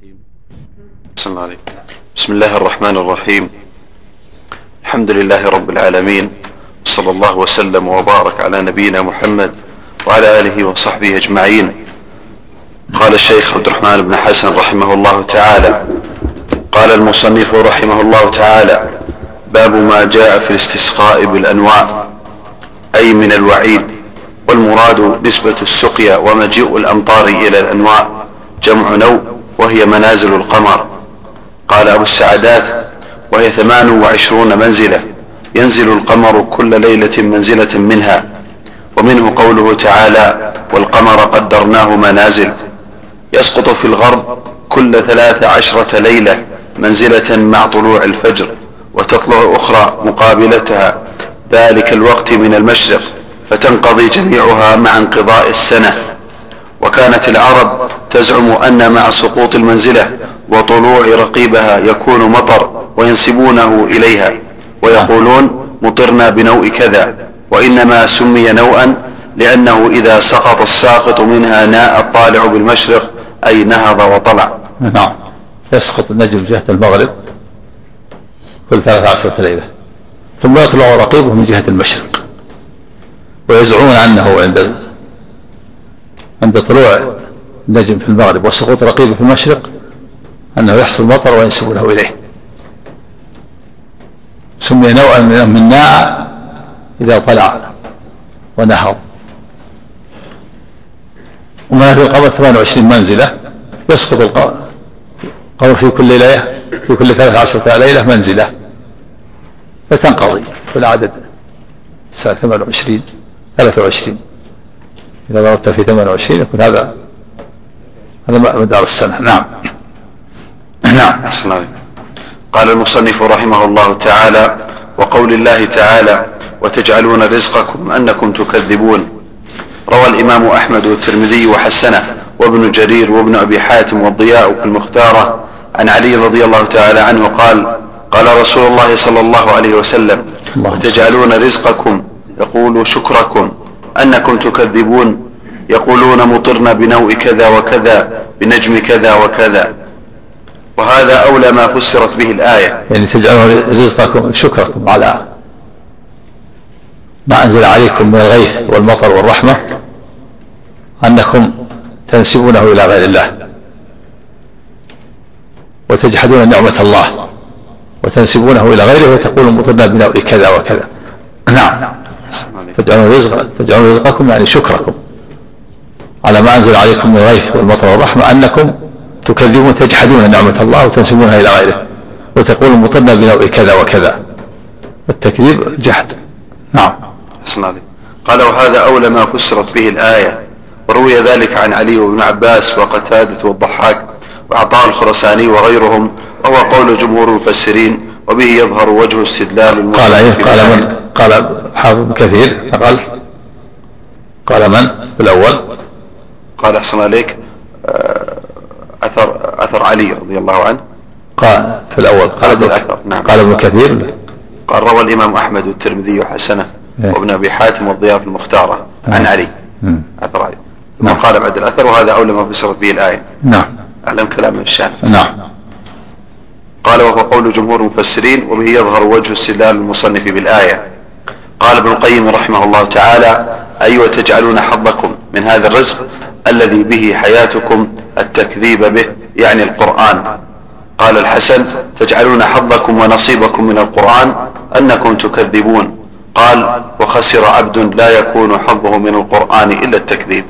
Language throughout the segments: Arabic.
الرحيم. بسم الله, بسم الله الرحمن الرحيم. الحمد لله رب العالمين. صلى الله وسلم وبارك على نبينا محمد وعلى آله وصحبه أجمعين. قال الشيخ عبد الرحمن بن حسن رحمه الله تعالى. قال المصنف رحمه الله تعالى باب ما جاء في الاستسقاء بالأنواع أي من الوعيد والمراد نسبة السقيا ومجيء الأمطار إلى الأنواع جمع نو وهي منازل القمر. قال أبو السعدات وهي ثمان وعشرون منزلة. ينزل القمر كل ليلة منزلة منها. ومنه قوله تعالى والقمر قدرناه منازل. يسقط في الغرب كل ثلاث عشرة ليلة منزلة مع طلوع الفجر وتطلع أخرى مقابلتها. ذلك الوقت من المشرق فتنقضي جميعها مع انقضاء السنة. وكانت العرب تزعم أن مع سقوط المنزلة وطلوع رقيبها يكون مطر وينسبونه إليها ويقولون مطرنا بنوء كذا وإنما سمي نوءا لأنه إذا سقط الساقط منها ناء الطالع بالمشرق أي نهض وطلع. نعم. يسقط النجم جهة المغرب كل ثلاث عشرة ليلة ثم يطلع رقيبه من جهة المشرق ويزعمون أنه عند عند طلوع النجم في المغرب وسقوط رقيبه في المشرق أنه يحصل مطر وينسبونه إليه. سمي نوعا من ناع إذا طلع ونهض ومنازل القمر 28 منزلة يسقط القمر في كل ليلة في كل ثلاث عشرة ليلة منزلة فتنقضي. في العدد الساعة 28 23 إذا ضربت في 28 يكون هذا هذا مدار السنة. نعم. نعم. أحسن قال المصنف رحمه الله تعالى وقول الله تعالى وتجعلون رزقكم أنكم تكذبون روى الإمام أحمد والترمذي وحسنه وابن جرير وابن أبي حاتم والضياء في المختارة. عن علي رضي الله تعالى عنه قال قال رسول الله صلى الله عليه وسلم وتجعلون رزقكم يقول شكركم أنكم تكذبون يقولون مطرنا بنوء كذا وكذا بنجم كذا وكذا. وهذا أولى ما فسرت به الآية. يعني تجعلون رزقكم شكركم على ما أنزل عليكم من الغيث والمطر والرحمة أنكم تنسبونه إلى غير الله. وتجحدون نعمة الله وتنسبونه إلى غيره وتقولون مطرنا بنوء كذا وكذا. نعم. تجعلون رزق تجعلون رزقكم يعني شكركم على ما أنزل عليكم من الغيث والمطر والرحمة أنكم تكذبون تجحدون نعمة الله وتنسبونها إلى غيره وتقولون مطرنا بنوء كذا وكذا. التكذيب جحد. نعم. قال وهذا أولى ما فسرت به الآية. وروي ذلك عن علي وابن عباس وقتادة والضحاك وعطاء الخرساني وغيرهم وهو قول جمهور المفسرين. وبه يظهر وجه استدلال قال إيه؟ قال من؟ قال حافظ كثير قال قال من؟ في الأول. قال أحسن عليك آه، أثر أثر علي رضي الله عنه. قال في الأول. قال ابن الأثر نعم. قال ابن كثير. قال روى الإمام أحمد والترمذي وحسنه إيه. وابن أبي حاتم والضياف المختارة عن علي. أثر علي. ثم نعم. قال بعد الأثر وهذا أولى ما فسرت به الآية. نعم. أعلم كلام الشافعي نعم. قال وهو قول جمهور المفسرين وبه يظهر وجه استدلال المصنف بالآية. قال ابن القيم رحمه الله تعالى أي أيوة وتجعلون حظكم من هذا الرزق الذي به حياتكم التكذيب به يعني القرآن. قال الحسن تجعلون حظكم ونصيبكم من القرآن أنكم تكذبون. قال وخسر عبد لا يكون حظه من القرآن إلا التكذيب.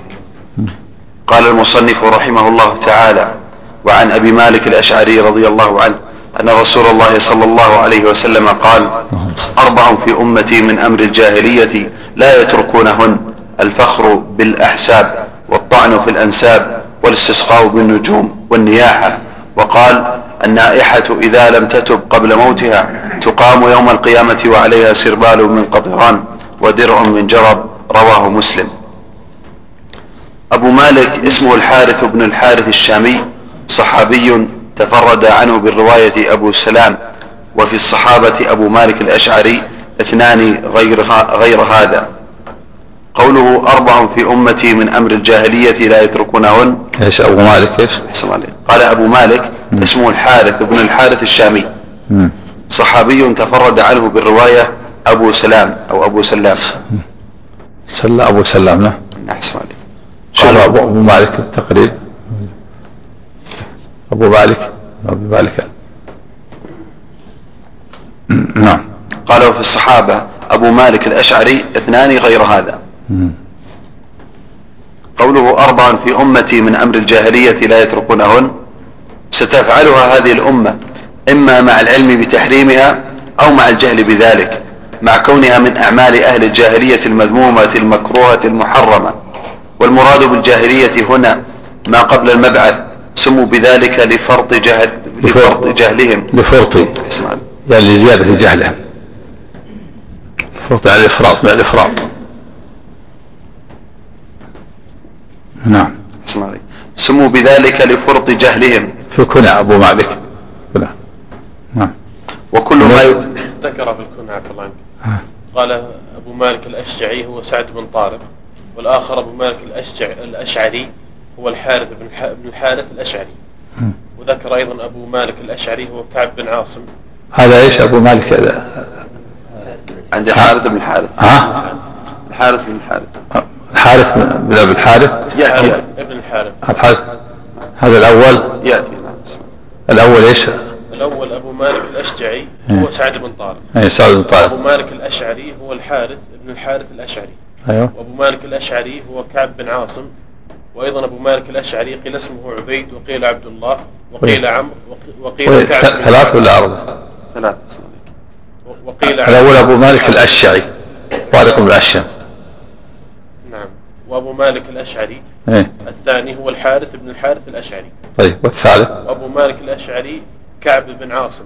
قال المصنف رحمه الله تعالى وعن أبي مالك الأشعري رضي الله عنه أن رسول الله صلى الله عليه وسلم قال أربع في أمتي من أمر الجاهلية لا يتركونهن الفخر بالأحساب والطعن في الأنساب والاستسقاء بالنجوم والنياحة. وقال النائحة إذا لم تتب قبل موتها تقام يوم القيامة وعليها سربال من قطران ودرع من جرب رواه مسلم. أبو مالك اسمه الحارث بن الحارث الشامي صحابي تفرد عنه بالرواية أبو سلام وفي الصحابة أبو مالك الأشعري اثنان غير, غير هذا. قوله أربع في أمتي من أمر الجاهلية لا يتركونهن. إيش أبو مالك؟ أحسن عليك. قال أبو مالك اسمه الحارث بن الحارث الشامي. مم. صحابي تفرد عنه بالرواية أبو سلام أو أبو سلام. سلا أبو سلام له أحسن عليك. شوف أبو مالك التقريب. أبو مالك. مم. نعم. قال وفي الصحابة أبو مالك الأشعري اثنان غير هذا. قوله أربع في أمتي من أمر الجاهلية لا يتركونهن. ستفعلها هذه الأمة إما مع العلم بتحريمها أو مع الجهل بذلك مع كونها من أعمال أهل الجاهلية المذمومة المكروهة المحرمة. والمراد بالجاهلية هنا ما قبل المبعث سموا بذلك لفرط جهل لفرط جهلهم. اسمع. يعني لزيادة جهله فرط على الافراط من الافراط نعم. اسمع علي. سموا بذلك لفرط جهلهم. في كنى أبو مالك. كنى نعم. وكل ما ي... ذكر في الكنى عفى الله عنك قال أبو مالك الأشجعي هو سعد بن طارق والآخر أبو مالك الأشجع الأشعري. هو الحارث بن الح- بن الحارث الأشعري. وذكر أيضا أبو مالك الأشعري هو كعب بن عاصم. هذا إيش أبو مالك؟ هذا. عند الحارث بن الحارث ها؟ الحارث بن الحارث الحارث بن ابي الحارث يأتي حارث ابن الحارث الحارث. هذا الأول؟ يأتي. نعم. الأول إيش؟ الأول أبو مالك الأشجعي هو سعد بن طارق. اي سعد بن أبو طارق مالك الأشعري هو الحارث بن الحارث الأشعري. أيوه. وأبو مالك الأشعري هو كعب بن عاصم. وأيضا أبو مالك الأشعري قيل اسمه عبيد وقيل عبد الله وقيل عمرو وق- وقيل وي- كعب ثلاث ولا اسمع عليك. وقيل الأول أبو مالك الأشعري. طارق بن الاشعري نعم. وأبو مالك الأشعري. إيه. الثاني هو الحارث بن الحارث الأشعري. طيب والثالث؟ وأبو مالك الأشعري كعب بن عاصم.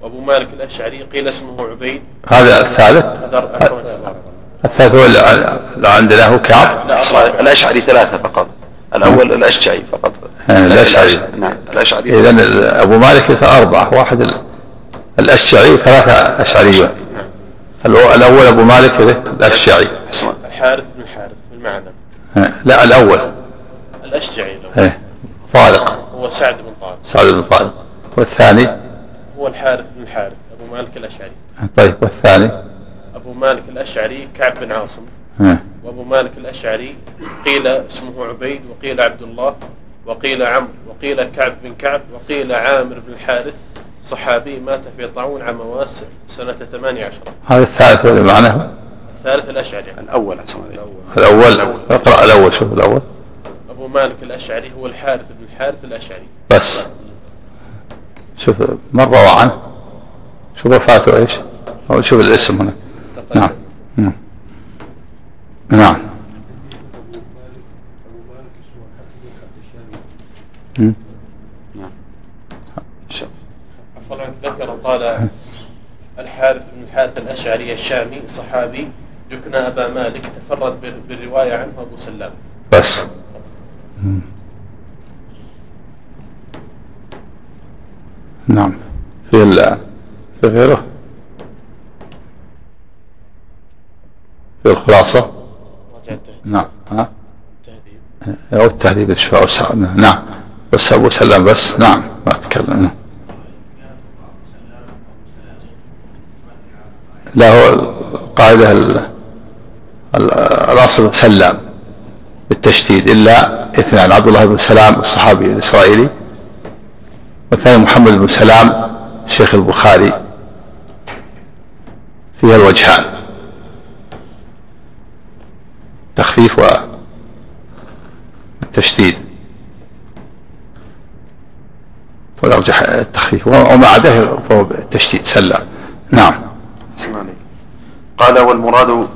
وأبو مالك الأشعري قيل اسمه عبيد. هذا الثالث؟ هذا الثالث هو اللي اللي عندنا هو كعب. أربعة. الأشعري ثلاثة فقط. الأول الأشجعي فقط. آه، الأشعري. نعم الأشعري. اذا أبو مالك أربعة. واحد ال- الاشعري وثلاثه أشعريون. نعم. الأو- الأول أبو مالك؟ الاشعري اسمع. الحارث بن الحارث بالمعنى آه، لا الأول. الأشجعي. له إيه طارق. هو سعد بن طارق. سعد بن طارق. والثاني؟ هو الحارث بن الحارث أبو مالك الأشعري. طيب والثاني؟ أبو مالك الأشعري كعب بن عاصم. وأبو مالك الأشعري قيل اسمه عبيد وقيل عبد الله وقيل عمرو وقيل كعب بن كعب وقيل عامر بن الحارث. صحابي مات في طاعون عام واس سنة 18 هذا الثالث اللي معنا الثالث الأشعري. الأول أحسن الأول. الأول. اقرأ الأول شوف الأول. أبو مالك الأشعري هو الحارث بن الحارث الأشعري. بس. شوف من روى عنه. شوف وفاته إيش. أو شوف الاسم هنا. نعم. نعم. نعم. عنك ذكر قال الحارث بن الحارث الأشعري الشامي صحابي يكنى أبا مالك تفرد بال- بالرواية عنه أبو سلام. بس. نعم. في ال في غيره في الخلاصة نعم. ها؟ أو التهذيب الشفاء نعم. بس أبو سلام بس. نعم. ما أتكلم. نعم. لا هو القاعدة ال- ال- الأصل سلام بالتشديد. إلا اثنان عبد الله بن سلام الصحابي الإسرائيلي والثاني محمد بن سلام شيخ البخاري. فيها الوجهان. تخفيف والتشديد. والأرجح التخفيف. وما عداه فهو التشديد سلام نعم. قال والمراد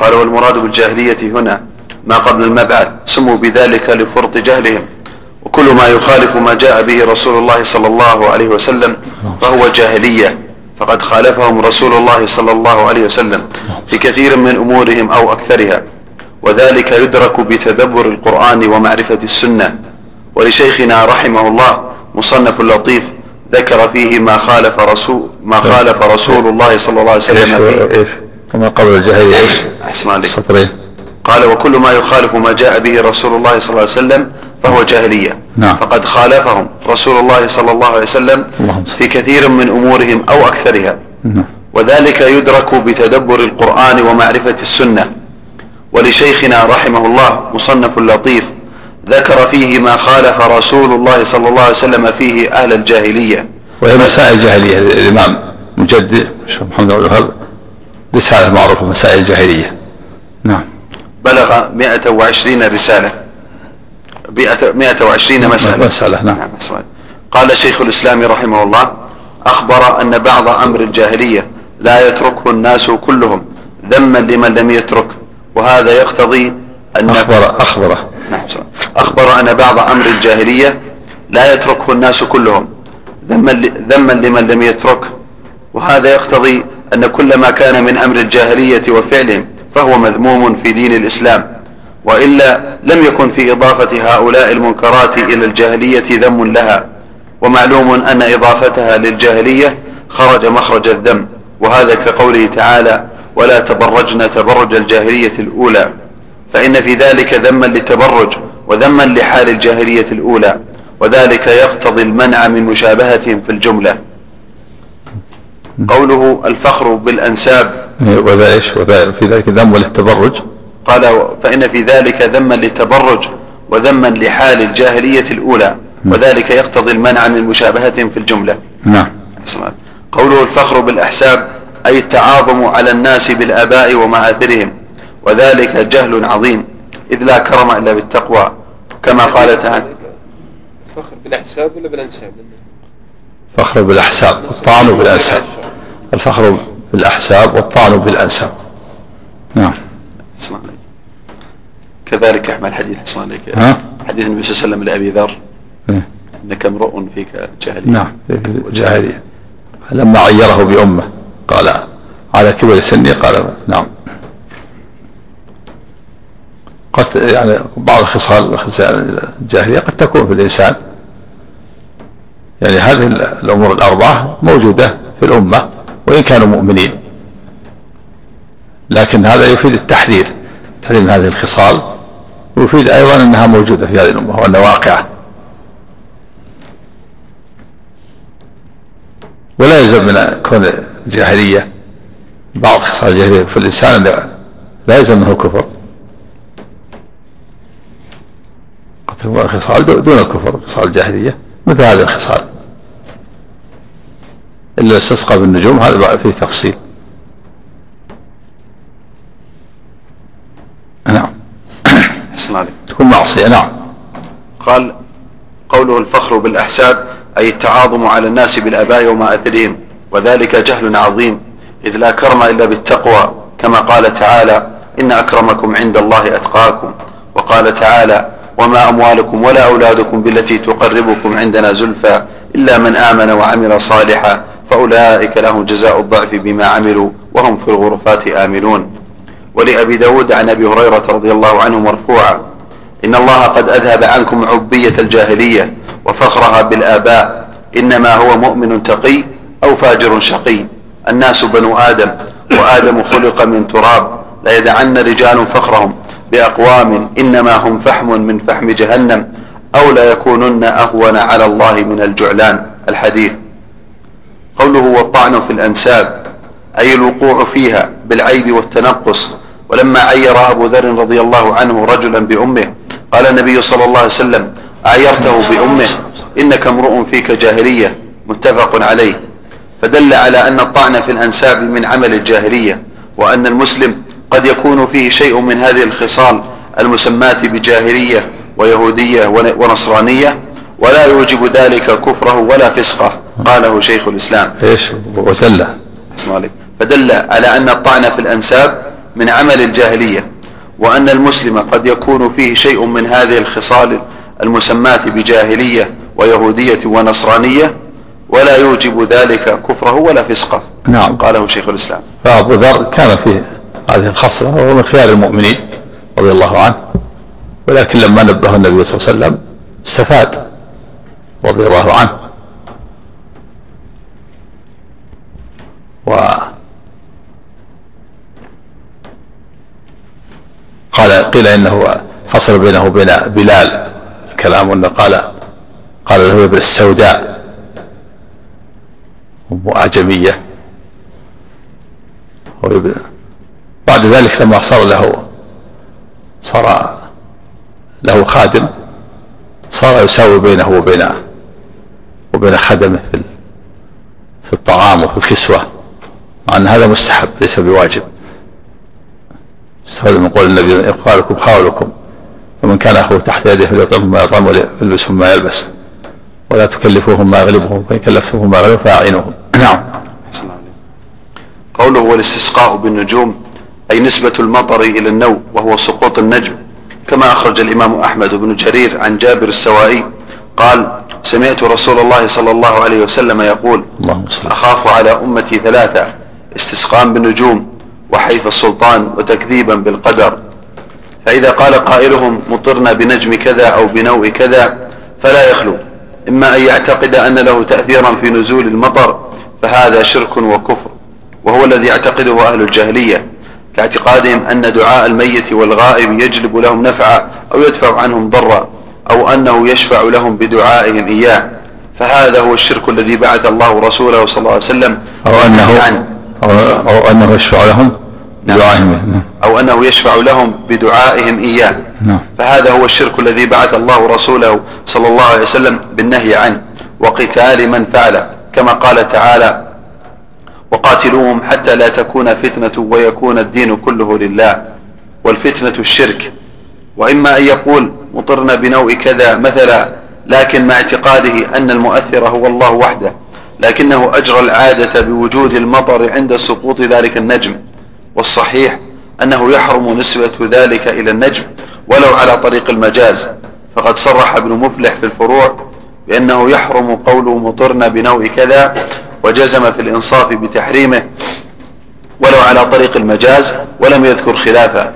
قال والمراد بالجاهلية هنا ما قبل المبعث سموا بذلك لفرط جهلهم. وكل ما يخالف ما جاء به رسول الله صلى الله عليه وسلم فهو جاهلية. فقد خالفهم رسول الله صلى الله عليه وسلم في كثير من أمورهم أو أكثرها. وذلك يدرك بتدبر القرآن ومعرفة السنة. ولشيخنا رحمه الله مصنف لطيف ذكر فيه ما خالف رسول ما خالف رسول الله صلى الله عليه وسلم فيه. كما قبل الجاهلية إيش؟ أحسن عليك. سطرين قال وكل ما يخالف ما جاء به رسول الله صلى الله عليه وسلم فهو جاهلية. نعم. فقد خالفهم رسول الله صلى الله عليه وسلم. في كثير من أمورهم أو أكثرها. نعم. وذلك يدرك بتدبر القرآن ومعرفة السنة. ولشيخنا رحمه الله مصنف لطيف ذكر فيه ما خالف رسول الله صلى الله عليه وسلم فيه أهل الجاهلية. وهي مسائل جاهلية الإمام مجدد الشيخ محمد بن الوهاب رسالة معروفة مسائل الجاهلية. نعم. بلغ 120 رسالة. 120 مسألة. مسألة نعم. نعم أسمع. قال شيخ الإسلام رحمه الله أخبر أن بعض أمر الجاهلية لا يتركه الناس كلهم ذما لمن لم يترك. وهذا يقتضي أن أخبر أخبر نعم. أخبر أن بعض أمر الجاهلية لا يتركه الناس كلهم ذما ذما لمن لم يترك. وهذا يقتضي أن كل ما كان من أمر الجاهلية وفعلهم فهو مذموم في دين الإسلام. وإلا لم يكن في إضافة هؤلاء المنكرات إلى الجاهلية ذم لها. ومعلوم أن إضافتها للجاهلية خرج مخرج الذم. وهذا كقوله تعالى ولا تبرجن تبرج الجاهلية الأولى. فإن في ذلك ذما للتبرج وذما لحال الجاهلية الأولى. وذلك يقتضي المنع من مشابهتهم في الجملة. قوله الفخر بالأنساب. وذا إيش؟ وذا في ذلك ذم للتبرج. قال فإن في ذلك ذما للتبرج وذما لحال الجاهلية الأولى. وذلك يقتضي المنع من مشابهتهم في الجملة. نعم. قوله الفخر بالأحساب. أي التعاظم على الناس بالآباء ومآثرهم وذلك جهل عظيم إذ لا كرم إلا بالتقوى كما قال تعالى فخر بالأحساب ولا بالأنساب؟ فخر بالأحساب والطعن بالأنساب الفخر بالأحساب والطعن بالأنساب نعم. كذلك أحمد حديث اسمع عليك؟ حديث النبي صلى الله عليه وسلم لأبي ذر إيه. إنك امرؤ فيك جاهلية نعم في الجاهلية لما عيره بأمة قال على كبر سني قال نعم. قد يعني بعض الخصال خصال الجاهلية قد تكون في الإنسان. يعني هذه الأمور الأربعة موجودة في الأمة وإن كانوا مؤمنين. لكن هذا يفيد التحذير تحذير من هذه الخصال ويفيد أيضا أنها موجودة في هذه الأمة وأنها واقعة. ولا يلزم من كون الجاهلية. بعض خصال الجاهلية في الإنسان لا- يلزم منه الكفر. قد تكون خصال دو- دون الكفر خصال الجاهلية. مثل هذه الخصال إلا الاستسقى بالنجوم هذا فيه تفصيل. نعم. تكون معصية. نعم. قال قوله الفخر بالأحساب أي التعاظم على الناس بالآباء ومآثرهم وذلك جهل عظيم إذ لا كرم إلا بالتقوى كما قال تعالى إن أكرمكم عند الله أتقاكم. وقال تعالى وما أموالكم ولا أولادكم بالتي تقربكم عندنا زلفى إلا من آمن وعمل صالحا فأولئك لهم جزاء الضعف بما عملوا وهم في الغرفات آمنون. ولأبي داود عن أبي هريرة رضي الله عنه مرفوعا إن الله قد أذهب عنكم عبية الجاهلية وفخرها بالآباء إنما هو مؤمن تقي أو فاجر شقي. الناس بنو آدم وآدم خلق من تراب. لا يدعن رجال فخرهم بأقوام إنما هم فحم من فحم جهنم أو لا يكونن أهون على الله من الجعلان. الحديث. قوله والطعن في الأنساب أي الوقوع فيها بالعيب والتنقص. ولما عير أبو ذر رضي الله عنه رجلا بأمه قال النبي صلى الله عليه وسلم أعيرته بأمه إنك امرؤ فيك جاهلية. متفق عليه. فدل على أن الطعن في الأنساب من عمل الجاهلية وأن المسلم قد يكون فيه شيء من هذه الخصال المسماة بجاهلية ويهودية ونصرانية ولا يوجب ذلك كفره ولا فسقه قاله شيخ الإسلام. إيش؟ وسلة. فدل على أن الطعن في الأنساب من عمل الجاهلية وأن المسلم قد يكون فيه شيء من هذه الخصال المسماة بجاهلية ويهودية ونصرانية ولا يوجب ذلك كفره ولا فسقه. نعم. قاله شيخ الإسلام. فأبو ذر كان فيه هذه الخصلة وهو من خيار المؤمنين رضي الله عنه. ولكن لما نبه النبي صلى الله عليه وسلم استفاد رضي الله عنه. وقيل إنه حصل بينه وبين بلال الكلام أنه قال قال له ابن السوداء. أعجمية بعد ذلك لما صار له صار له خادم صار يساوي بينه وبين وبين خدمه في في الطعام وفي الكسوة. مع أن هذا مستحب ليس بواجب. استفاد من قول النبي إخوانكم خاولكم ومن كان أخوه تحت يده فليطعمهم ما يطعم وليلبسهم ما يلبس. ولا تكلفوهم ما يغلبهم فإن كلفتهم ما يغلبهم فأعينهم نعم. قوله والاستسقاء بالنجوم أي نسبة المطر إلى النوم وهو سقوط النجم. كما أخرج الإمام أحمد بن جرير عن جابر السوائي قال سمعت رسول الله صلى الله عليه وسلم يقول أخاف على أمتي ثلاثة استسقاء بالنجوم وحيف السلطان وتكذيبا بالقدر. فإذا قال قائلهم مطرنا بنجم كذا أو بنوء كذا فلا يخلو. إما أن يعتقد أن له تأثيرا في نزول المطر فهذا شرك وكفر وهو الذي يعتقده أهل الجاهلية كاعتقادهم أن دعاء الميت والغائب يجلب لهم نفعا أو يدفع عنهم ضرا أو أنه يشفع لهم بدعائهم إياه. فهذا هو الشرك الذي بعث الله رسوله صلى الله عليه وسلم أو أنه أو, أو أنه يشفع لهم نعم. بدعائهم. أو أنه يشفع لهم بدعائهم إياه. نعم. فهذا هو الشرك الذي بعث الله رسوله صلى الله عليه وسلم بالنهي عنه. وقتال من فعله. كما قال تعالى وقاتلوهم حتى لا تكون فتنة ويكون الدين كله لله والفتنة الشرك. وإما أن يقول مطرنا بنوع كذا مثلا لكن مع اعتقاده أن المؤثر هو الله وحده لكنه أجرى العادة بوجود المطر عند سقوط ذلك النجم. والصحيح أنه يحرم نسبة ذلك إلى النجم ولو على طريق المجاز. فقد صرح ابن مفلح في الفروع بأنه يحرم قوله مطرنا بنوع كذا وجزم في الإنصاف بتحريمه ولو على طريق المجاز ولم يذكر خلافه.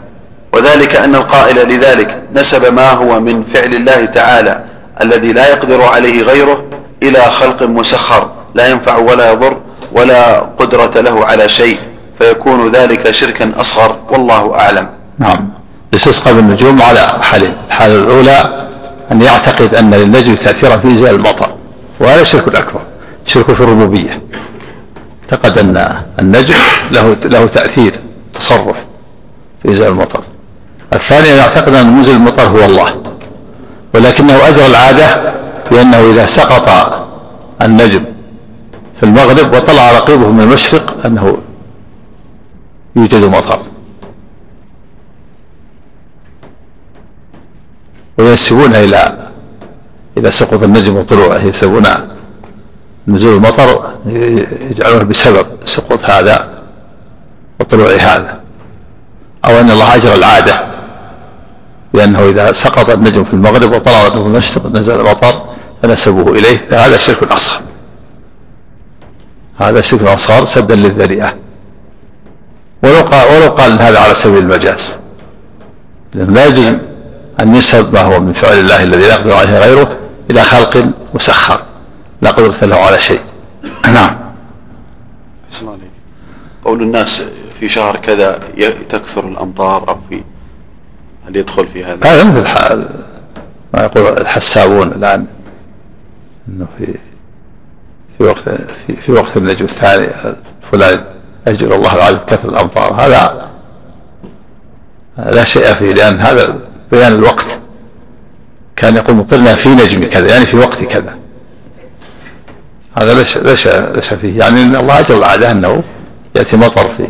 وذلك أن القائل لذلك نسب ما هو من فعل الله تعالى الذي لا يقدر عليه غيره إلى خلق مسخر لا ينفع ولا يضر ولا قدرة له على شيء فيكون ذلك شركا أصغر والله أعلم. نعم. الاستسقاء بالنجوم على حالين الحالة الأولى أن يعتقد أن للنجم تأثيرا في إنزال المطر وهذا شرك أكبر شرك في الربوبية. اعتقد أن النجم له له تأثير تصرف في إنزال المطر. الثاني أن يعتقد أن منزل المطر هو الله ولكنه أجرى العادة بأنه إذا سقط النجم في المغرب وطلع رقيبه من المشرق أنه يوجد مطر. وينسبونها إلى إذا سقط النجم وطلوعه ينسبون نزول المطر يجعلونه بسبب سقوط هذا وطلوع هذا. أو أن الله أجرى العادة بأنه إذا سقط النجم في المغرب وطلع في المشرق نزل المطر فنسبوه إليه. فهذا شرك أصغر. هذا شرك أصغر سدا للذريعة. ولو قال ولو قال هذا على سبيل المجاز. لأنه لا يجوز أن ينسب ما هو من فعل الله الذي لا يقدر عليه غيره إلى خلق مسخر لا قدرة له على شيء. نعم. قول الناس في شهر كذا تكثر الأمطار أو في هل يدخل في هذا؟ هذا مثل حال ما يقول الحسابون الآن أنه في في وقت في, في وقت النجم الثاني فلان أجل الله العظيم كثر الأمطار. هذا لا شيء فيه لأن هذا بيان الوقت. كان يقول مطرنا في نجم كذا يعني في وقت كذا. هذا ليس ليس ليس فيه. يعني إن الله اجر العاده أنه يأتي مطر في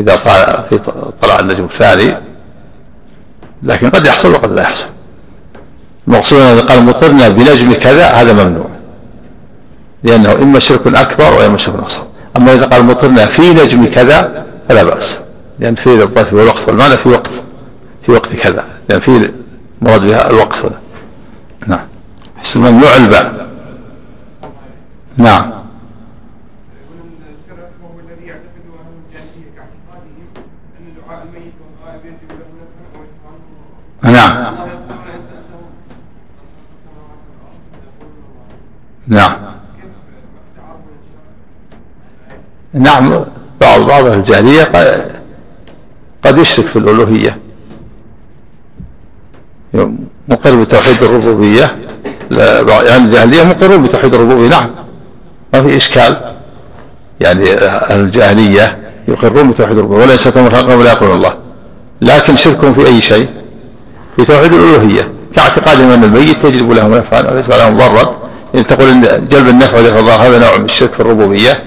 إذا طلع في طلع النجم الثاني لكن قد يحصل وقد لا يحصل. المقصود أن قال مطرنا بنجم كذا هذا ممنوع. لأنه إما شرك أكبر وإما شرك أصغر. أما إذا قال مطرنا في نجم كذا فلا بأس. لأن في الظرف والوقت والمعنى في وقت. في وقت كذا. لأن في مراد بها الوقت. هذا نعم ممنوع الباء. نعم. نعم. نعم. نعم. بعض بعض الجاهلية قد يشرك في الألوهية. مقر بتوحيد الربوبية. يعني الجاهلية مقرون بتوحيد الربوبية. نعم ما في إشكال. يعني أهل الجاهلية يقرون بتوحيد الربوبية ولا يستطيعون حقا ولا يقولون الله. لكن شركهم في أي شيء؟ في توحيد الألوهية. كاعتقادهم أن الميت يجلب لهم نفعا أو يدفع لهم ضرا. يعني تقول إن جلب النفع ودفع الضر هذا نوع من الشرك في الربوبية.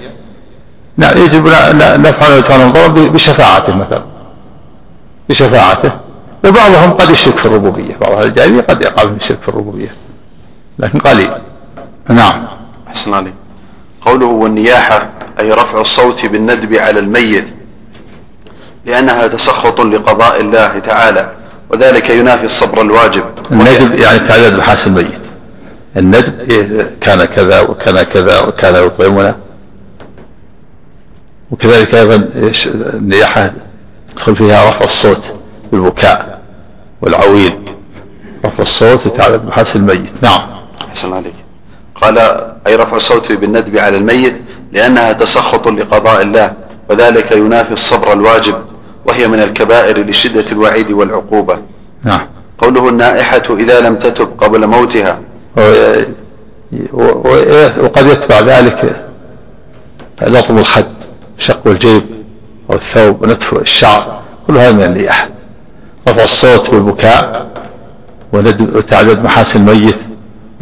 نعم يجب نفعا ويدفع لهم ضرا بشفاعته مثلا. بشفاعته. وبعضهم قد يشرك في الربوبية بعض أهل الجاهلية قد يقع في الشرك في الربوبية لكن قليل. نعم. أحسن عليك. قوله والنياحة أي رفع الصوت بالندب على الميت لأنها تسخط لقضاء الله تعالى وذلك ينافي الصبر الواجب. الندب يعني تعداد محاسن الميت. الندب كان كذا وكان كذا وكان يطعمنا. وكذلك أيضا النياحة يدخل فيها رفع الصوت بالبكاء والعويل. رفع الصوت وتعداد محاسن الميت. نعم. أحسن عليك. قال أي رفع الصوت بالندب على الميت لأنها تسخط لقضاء الله وذلك ينافي الصبر الواجب وهي من الكبائر لشدة الوعيد والعقوبة. نعم. قوله النائحة إذا لم تتب قبل موتها. وقد يتبع ذلك لطم الخد شق الجيب. أو الثوب ونتف الشعر كل هذا من النياحة رفع الصوت والبكاء وتعدد محاسن الميت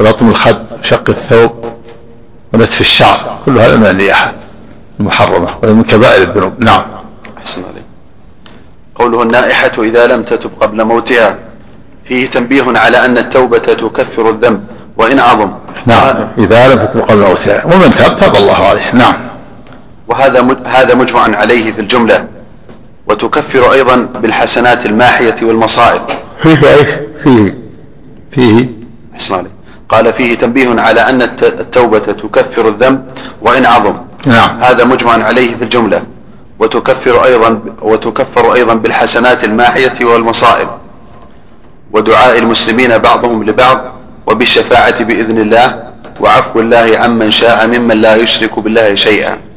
ولطم الخد وشق الثوب ونتف الشعر كل هذا من النياحة المحرمة وهي من كبائر الذنوب. نعم. أحسن عليك. قوله النائحة إذا لم تتب قبل موتها. فيه تنبيه على أن التوبة تكفر الذنب وإن عظم نعم. إذا لم تتب قبل موتها. ومن تاب تاب الله عليه. نعم. وهذا هذا مجمع عليه في الجملة وتكفر أيضا بالحسنات الماحية والمصائب. فيه إيش؟ فيه. فيه. أحسن عليك قال فيه تنبيه على أن التوبة تكفر الذنب وإن عظم. نعم. هذا مجمع عليه في الجملة وتكفر أيضا وتكفر أيضا بالحسنات الماحية والمصائب. ودعاء المسلمين بعضهم لبعض وبالشفاعة بإذن الله وعفو الله عمن شاء ممن لا يشرك بالله شيئا.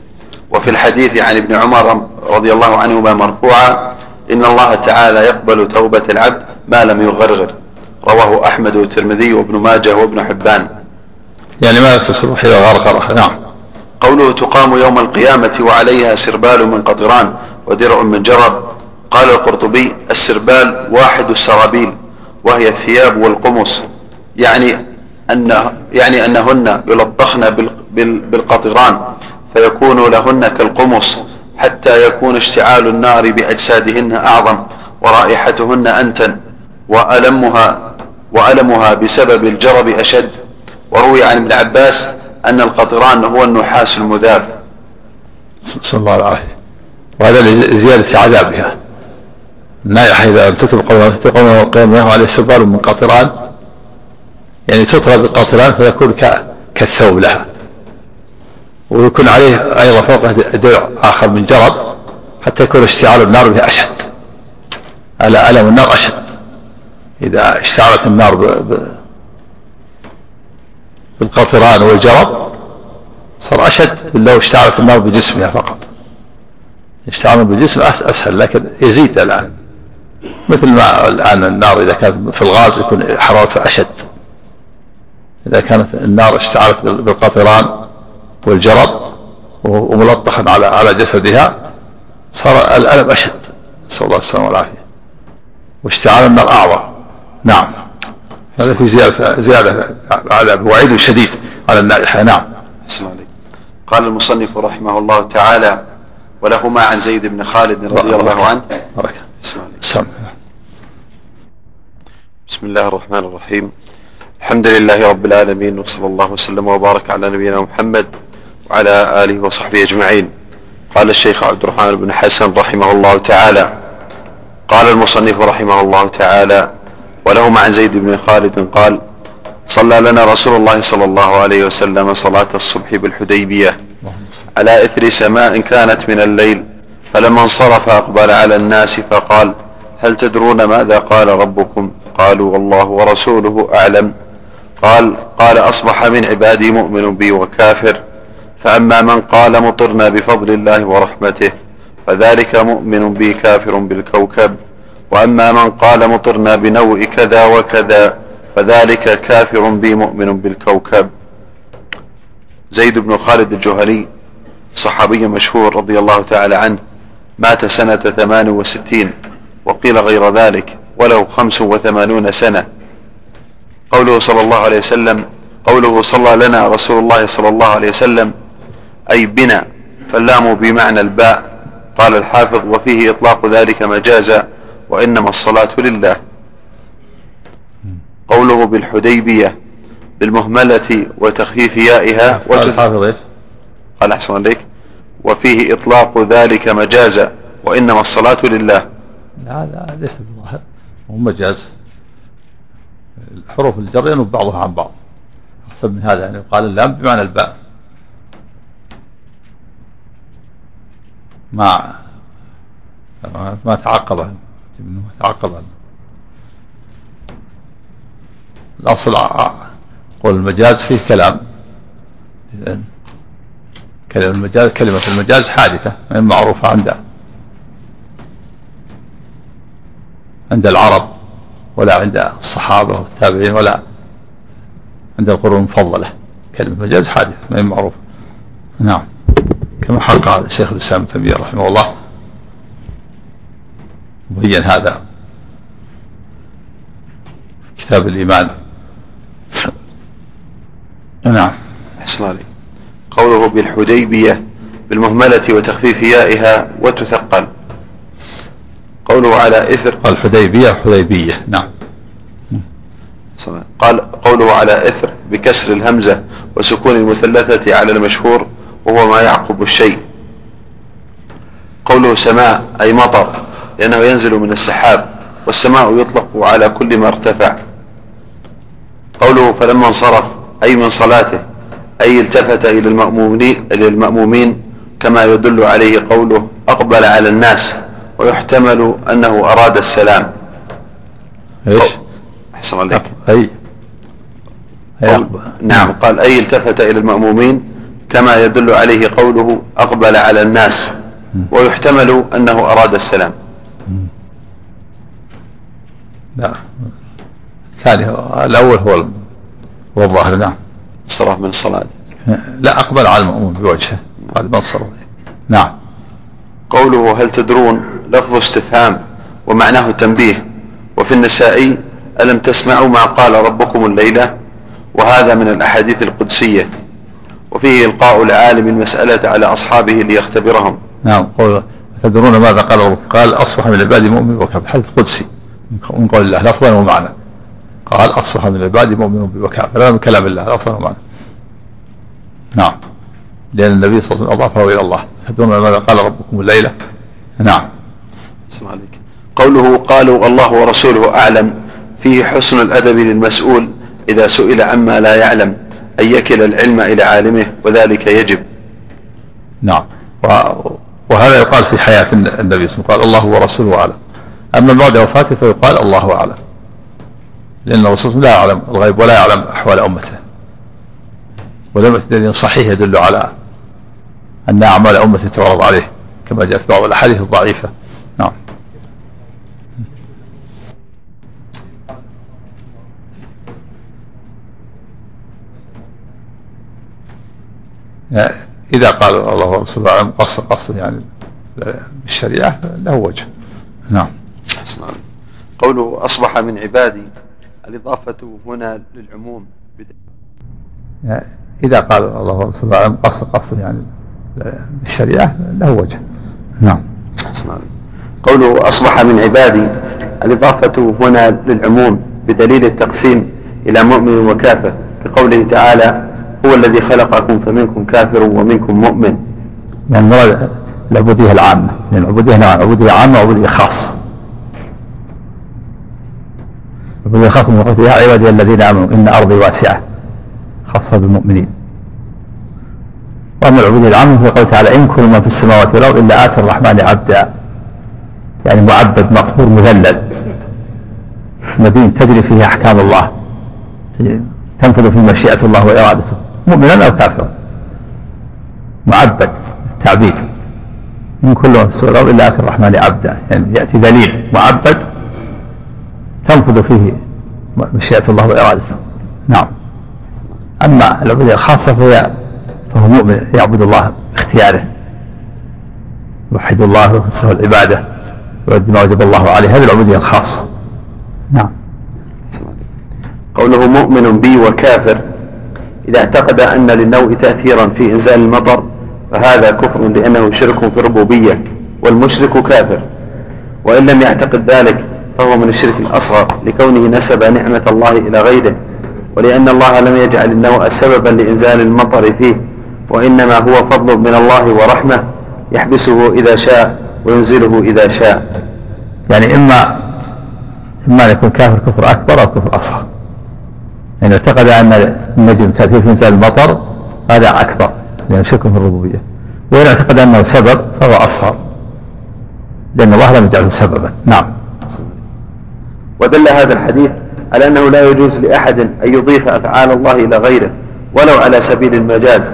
وفي الحديث عن ابن عمر رضي الله عنهما مرفوعا إن الله تعالى يقبل توبة العبد ما لم يغرغر. رواه أحمد والترمذي وابن ماجه وابن حبان. يعني ما تصرف إذا غرغرة؟ نعم. قوله تقام يوم القيامة وعليها سربال من قطران ودرع من جرب. قال القرطبي السربال واحد السرابيل وهي الثياب والقمص. يعني أن يعني أنهن يلطخن بالقطران. فيكون لهن كالقمص حتى يكون اشتعال النار بأجسادهن أعظم ورائحتهن أنتن وألمها وألمها بسبب الجرب أشد. وروي عن ابن عباس أن القطران هو النحاس المذاب. صلى الله العافية وهذا لزيادة عذابها. النائحة إذا لم تتب قوم القيامة عليه سبال من قطران يعني تطرى بالقطران فيكون كالثوب لها. ويكون عليه أيضا فوقه درع آخر من جرب حتى يكون اشتعال النار به أشد. على ألم النار أشد. إذا اشتعلت النار بالقطران والجرب صار أشد لو اشتعلت النار بجسمها فقط. اشتعال بالجسم أسهل لكن يزيد الآن. مثل ما الآن النار إذا كانت في الغاز يكون حرارتها أشد. إذا كانت النار اشتعلت بالقطران والجرب وملطخا على على جسدها صار الألم أشد. نسأل الله السلامة والعافية. واشتعال النار أعظم نعم. هذا في زيادة زيادة على وعيد شديد على النائحة. نعم. قال المصنف رحمه الله تعالى ولهما عن زيد بن خالد رضي الله عنه. بركة بسم الله الرحمن الرحيم. الحمد لله رب العالمين وصلى الله وسلم وبارك على نبينا محمد وعلى آله وصحبه أجمعين. قال الشيخ عبد الرحمن بن حسن رحمه الله تعالى. قال المصنف رحمه الله تعالى ولهما عن زيد بن خالد قال صلى لنا رسول الله صلى الله عليه وسلم صلاة الصبح بالحديبية. على إثر سماء كانت من الليل؟ فلما انصرف أقبل على الناس فقال هل تدرون ماذا قال ربكم؟ قالوا والله ورسوله أعلم. قال قال أصبح من عبادي مؤمن بي وكافر. فأما من قال مطرنا بفضل الله ورحمته فذلك مؤمن بي كافر بالكوكب. وأما من قال مطرنا بنوء كذا وكذا فذلك كافر بي مؤمن بالكوكب. زيد بن خالد الجهني صحابي مشهور رضي الله تعالى عنه مات سنة ثمان وستين وقيل غير ذلك وله خمس وثمانون سنة. قوله صلى الله عليه وسلم قوله صلى لنا رسول الله صلى الله عليه وسلم أي بنا فاللام بمعنى الباء. قال الحافظ وفيه إطلاق ذلك مجازا وإنما الصلاة لله. قوله بالحديبية بالمهملة وتخفيف يائها قال الحافظ إيش؟ قال أحسن عليك. وفيه إطلاق ذلك مجازا وإنما الصلاة لله. لا لا ليس بالظاهر هو مجاز. الحروف الجر ينوب بعضها عن بعض. أحسن من هذا يعني قال اللام بمعنى الباء. ما ما تعقب. منه تعقب. الأصل قول المجاز فيه كلام. كلمة المجاز كلمة المجاز حادثة معروفة عند عند العرب ولا عند الصحابة والتابعين ولا عند القرون المفضلة. كلمة مجاز حادثة ما معروفة. نعم. كما حقق الشيخ الإسلام ابن تيمية رحمه الله. مبين هذا في كتاب الإيمان. نعم. أحسن عليك. قوله بالحديبية بالمهملة وتخفيف يائها وتثقل. قوله على إثر. قال حديبية حديبية. نعم. قال قوله على إثر بكسر الهمزة وسكون المثلثة على المشهور. وهو ما يعقب الشيء. قوله سماء أي مطر لأنه ينزل من السحاب والسماء يطلق على كل ما ارتفع. قوله فلما انصرف أي من صلاته أي التفت إلى المأمومين, إلى المأمومين كما يدل عليه قوله أقبل على الناس ويحتمل أنه أراد السلام. إيش؟ أحسن عليك. أي قال نعم قال أي التفت إلى المأمومين كما يدل عليه قوله أقبل على الناس ويحتمل أنه أراد السلام. لا الثاني الأول هو هو الظاهر نعم. الصراف من الصلاة. لا أقبل على المأمون بوجهه. قال من صرف نعم. قوله هل تدرون لفظ استفهام ومعناه تنبيه وفي النسائي ألم تسمعوا ما قال ربكم الليلة؟ وهذا من الأحاديث القدسية. وفيه إلقاء العالم المسألة على أصحابه ليختبرهم. نعم قول تدرون ماذا قال ربك قال أصبح من العباد مؤمن وكافر حديث قدسي. من قول الله لفظا ومعنى. قال أصبح من العباد مؤمن وكافر هذا من كلام الله لفظا ومعنى. نعم. لأن النبي صلى الله عليه وسلم أضافه إلى الله. تدرون ماذا قال ربكم الليلة؟ نعم. اسمع عليك قوله قالوا الله ورسوله أعلم فيه حسن الأدب للمسؤول إذا سئل عما لا يعلم. أن يكل العلم إلى عالمه وذلك يجب. نعم. وهذا يقال في حياة النبي صلى الله عليه وسلم قال الله ورسوله أعلم. أما بعد وفاته فيقال الله أعلم. لأن الرسول لا يعلم الغيب ولا يعلم أحوال أمته. ولم دليل صحيح يدل على أن أعمال أمته تعرض عليه كما جاء في بعض الأحاديث الضعيفة. نعم. إذا قال الله ورسوله أعلم قصد قصد يعني بالشريعة له وجه. نعم. قوله أصبح من عبادي الإضافة هنا للعموم. إذا قال الله ورسوله أعلم قصد قصد يعني بالشريعة له وجه. نعم. قوله أصبح من عبادي الإضافة هنا للعموم بدليل التقسيم إلى مؤمن وكافر. كقوله تعالى هو الذي خلقكم فمنكم كافر ومنكم مؤمن. يعني مراد العبودية العامة لأن العبودية نوع عبودية عامة وعبودية خاصة. العبودية الخاصة من يا عبادي الذين آمنوا إن أرضي واسعة خاصة بالمؤمنين. وأما العبودية العامة في قوله تعالى إن كل ما في السماوات والأرض إلا آتي الرحمن عبدا. يعني معبد مقهور مذلل. مدين تجري فيه أحكام الله. تنفذ في مشيئة الله وإرادته. مؤمنا أو كافرا معبد التعبيد من كل الأرض إلا آتي الرحمن عبدا. يعني يأتي دليل معبد تنفذ فيه مشيئة الله وإرادته. نعم. أما العبودية الخاصة فهي فهو مؤمن يعبد الله باختياره. يوحد الله ويخلص العبادة ويؤدي ما وجب الله عليه. هذه العبودية الخاصة نعم. قوله مؤمن بي وكافر إذا اعتقد أن للنوء تأثيرا في إنزال المطر فهذا كفر لأنه شرك في الربوبية والمشرك كافر. وإن لم يعتقد ذلك فهو من الشرك الأصغر لكونه نسب نعمة الله إلى غيره. ولأن الله لم يجعل النوء سببا لإنزال المطر فيه وإنما هو فضل من الله ورحمة يحبسه إذا شاء وينزله إذا شاء. يعني إما إما أن يكون كافر كفر أكبر أو كفر أصغر. يعني اعتقد أن النجم تأثير في إنزال المطر هذا أكبر لأنه شرك في الربوبية. وإن اعتقد أنه سبب فهو أصغر لأن الله لم يجعله سببا. نعم. ودل هذا الحديث على أنه لا يجوز لأحد أن يضيف أفعال الله إلى غيره ولو على سبيل المجاز.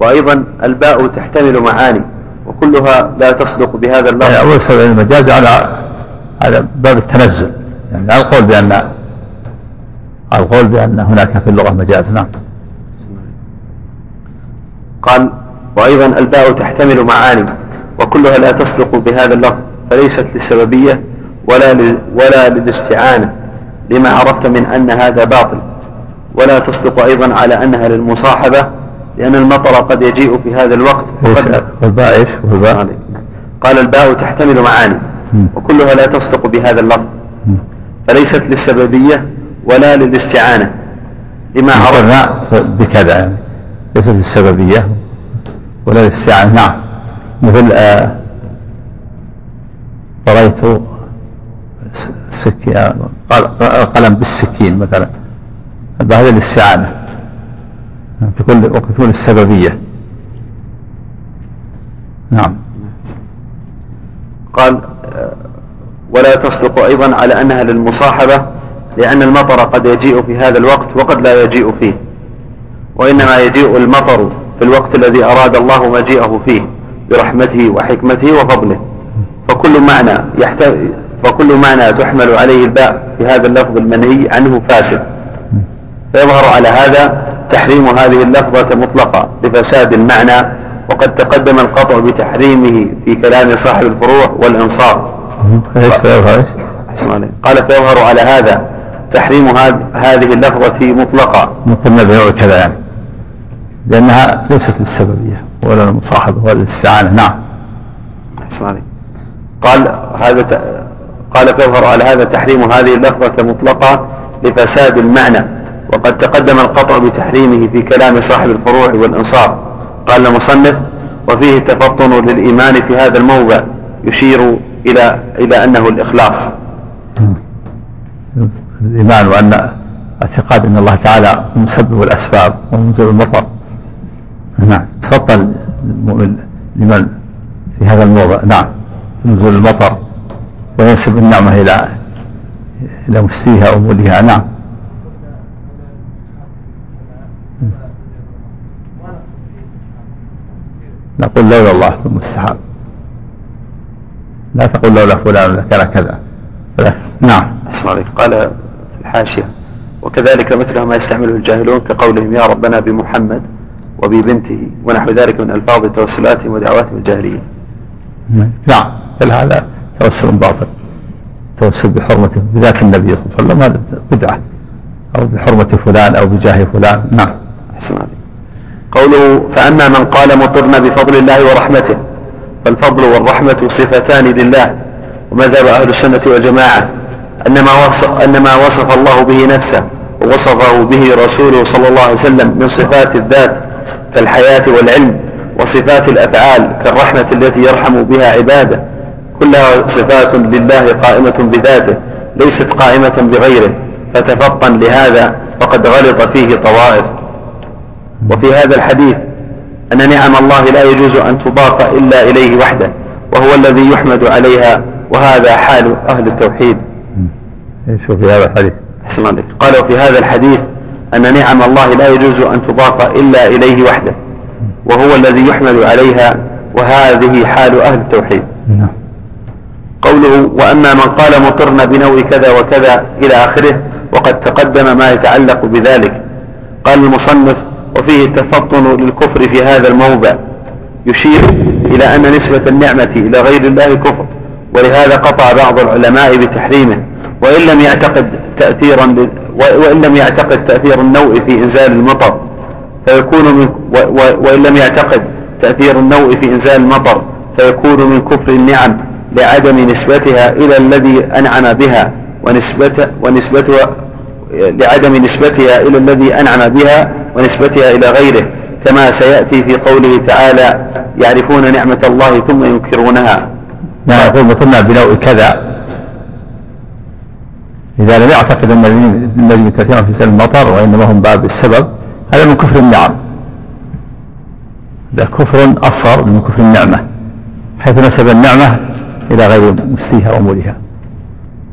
وأيضا الباء تحتمل معاني وكلها لا تصدق بهذا اللفظ يعني أول سبيل المجاز على على باب التنزل. يعني على القول بأن القول بأن هناك في اللغة مجاز نعم. قال وأيضا الباء تحتمل معاني وكلها لا تصدق بهذا اللفظ فليست للسببية ولا ولا للاستعانة لما عرفت من أن هذا باطل. ولا تصدق أيضا على أنها للمصاحبة لأن المطر قد يجيء في هذا الوقت. والباء إيش؟ والباء؟ قال الباء تحتمل معاني وكلها لا تصدق بهذا اللفظ. فليست للسببية ولا للاستعانة لما عرفنا بكذا. يعني ليست للسببية ولا للاستعانة. نعم. مثل آه بريت السكين قلم بالسكين مثلا. هذا للاستعانة؟ تكون وتكون السببية. نعم. قال ولا تصدق أيضا على أنها للمصاحبة لأن المطر قد يجيء في هذا الوقت وقد لا يجيء فيه. وإنما يجيء المطر في الوقت الذي أراد الله مجيئه فيه برحمته وحكمته وفضله. فكل معنى يحتوي فكل معنى تحمل عليه الباء في هذا اللفظ المنهي عنه فاسد. فيظهر على هذا تحريم هذه اللفظة مطلقة لفساد المعنى وقد تقدم القطع بتحريمه في كلام صاحب الفروع والإنصاف قال فيظهر على هذا تحريم هذه اللفظة مطلقة. ممكن كذا يعني لأنها ليست للسببية ولا المصاحبة ولا الاستعانة نعم. قال هذا قال فيظهر على هذا تحريم هذه اللفظة مطلقة لفساد المعنى وقد تقدم القطع بتحريمه في كلام صاحب الفروع والإنصاف قال المصنف وفيه تفطن للإيمان في هذا الموضع يشير إلى إلى أنه الإخلاص. الإيمان وأن اعتقاد أن الله تعالى مسبب الأسباب ومنزل المطر. نعم. تفضل المؤمن لمن في هذا الموضع. نعم. نزول المطر. وينسب النعمة إلى إلى مستيها وموليها نعم. نقول لولا الله ثم السحاب لا تقول لولا فلان كان كذا. نعم. عليك قال الحاشية. وكذلك مثل ما يستعمله الجاهلون كقولهم يا ربنا بمحمد وببنته ونحو ذلك من ألفاظ توسلاتهم ودعواتهم الجاهلية. نعم بل هذا توسل باطل توسل بحرمته بذات النبي صلى الله عليه وسلم. هذا بدعة أو بحرمة فلان أو بجاه فلان. نعم. أحسن عليك. قوله فأما من قال مطرنا بفضل الله ورحمته فالفضل والرحمة صفتان لله. ومذهب أهل السنة والجماعة. أن ما وصف, أن ما وصف الله به نفسه ووصفه به رسوله صلى الله عليه وسلم من صفات الذات كالحياة والعلم وصفات الأفعال كالرحمة التي يرحم بها عباده. كلها صفات لله قائمة بذاته ليست قائمة بغيره. فتفطن لهذا فقد غلط فيه طوائف. وفي هذا الحديث أن نعم الله لا يجوز أن تضاف إلا إليه وحده وهو الذي يحمد عليها وهذا حال أهل التوحيد. شوف في هذا الحديث. أحسن عليك. قال وفي هذا الحديث أن نعم الله لا يجوز أن تضاف إلا إليه وحده وهو الذي يحمد عليها وهذه حال أهل التوحيد. نعم. قوله وأما من قال مطرنا بنوع كذا وكذا إلى آخره وقد تقدم ما يتعلق بذلك. قال المصنف وفيه التفطن للكفر في هذا الموضع يشير إلى أن نسبة النعمة إلى غير الله كفر ولهذا قطع بعض العلماء بتحريمه. وإن لم يعتقد تأثيرا وإن لم يعتقد تأثير النوء في إنزال المطر فيكون من وإن لم يعتقد تأثير النوء في إنزال المطر فيكون من كفر النعم لعدم نسبتها إلى الذي أنعم بها ونسبتها ونسبتها لعدم نسبتها إلى الذي أنعم بها ونسبتها إلى غيره. كما سيأتي في قوله تعالى يعرفون نعمة الله ثم ينكرونها. يقول مثلنا بنوع كذا. إذا لم يعتقد أن النجم كثيرا في سن المطر وإنما هم باب السبب هذا من كفر النعم. هذا كفر أصغر من كفر النعمة حيث نسب النعمة إلى غير مستيها وأمورها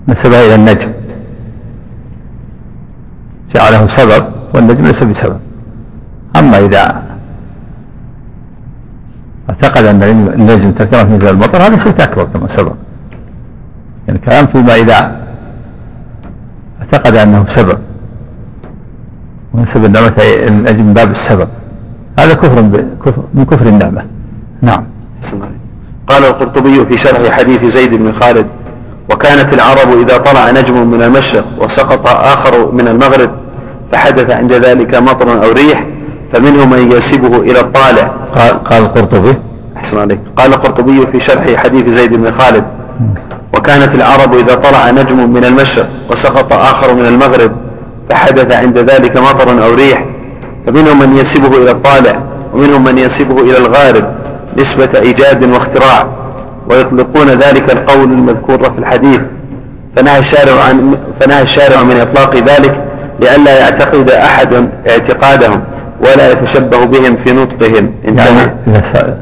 نسبها إلى النجم. جعله سبب والنجم ليس بسبب. أما إذا اعتقد أن النجم تأثيرا في نزول المطر هذا شرك أكبر كما سبق. يعني كلام فيما إذا اعتقد أنه سبب. ونسب النعمة النجم من باب السبب. هذا كفر من كفر النعمة. نعم. قال القرطبي في شرح حديث زيد بن خالد وكانت العرب إذا طلع نجم من المشرق وسقط آخر من المغرب فحدث عند ذلك مطر أو ريح فمنهم من ينسبه إلى الطالع. قال, قال القرطبي. أحسن عليك. قال القرطبي في شرح حديث زيد بن خالد وكانت العرب إذا طلع نجم من المشرق وسقط آخر من المغرب فحدث عند ذلك مطر أو ريح فمنهم من ينسبه إلى الطالع ومنهم من ينسبه إلى الغارب نسبة إيجاد واختراع ويطلقون ذلك القول المذكور في الحديث. فنهى الشارع عن فنهى الشارع من إطلاق ذلك لئلا يعتقد أحد اعتقادهم ولا يتشبه بهم في نطقهم. يعني إذا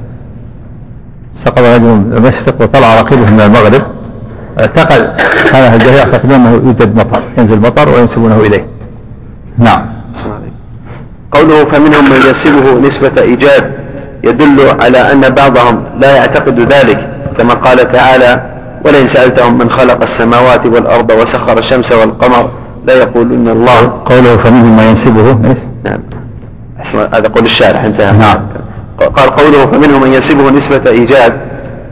سقط رجل المشرق وطلع رقيبه من المغرب اعتقد كان أهل الجاهليه يعتقدون انه يوجد مطر ينزل مطر وينسبونه إليه. نعم. قوله فمنهم من ينسبه نسبة إيجاد يدل على أن بعضهم لا يعتقد ذلك كما قال تعالى ولئن سألتهم من خلق السماوات والأرض وسخر الشمس والقمر لا يقولون الله. قوله فمنهم من ينسبه إيش؟ نعم. هذا قول الشارح انتهى. نعم. قال قوله فمنهم من ينسبه نسبة إيجاد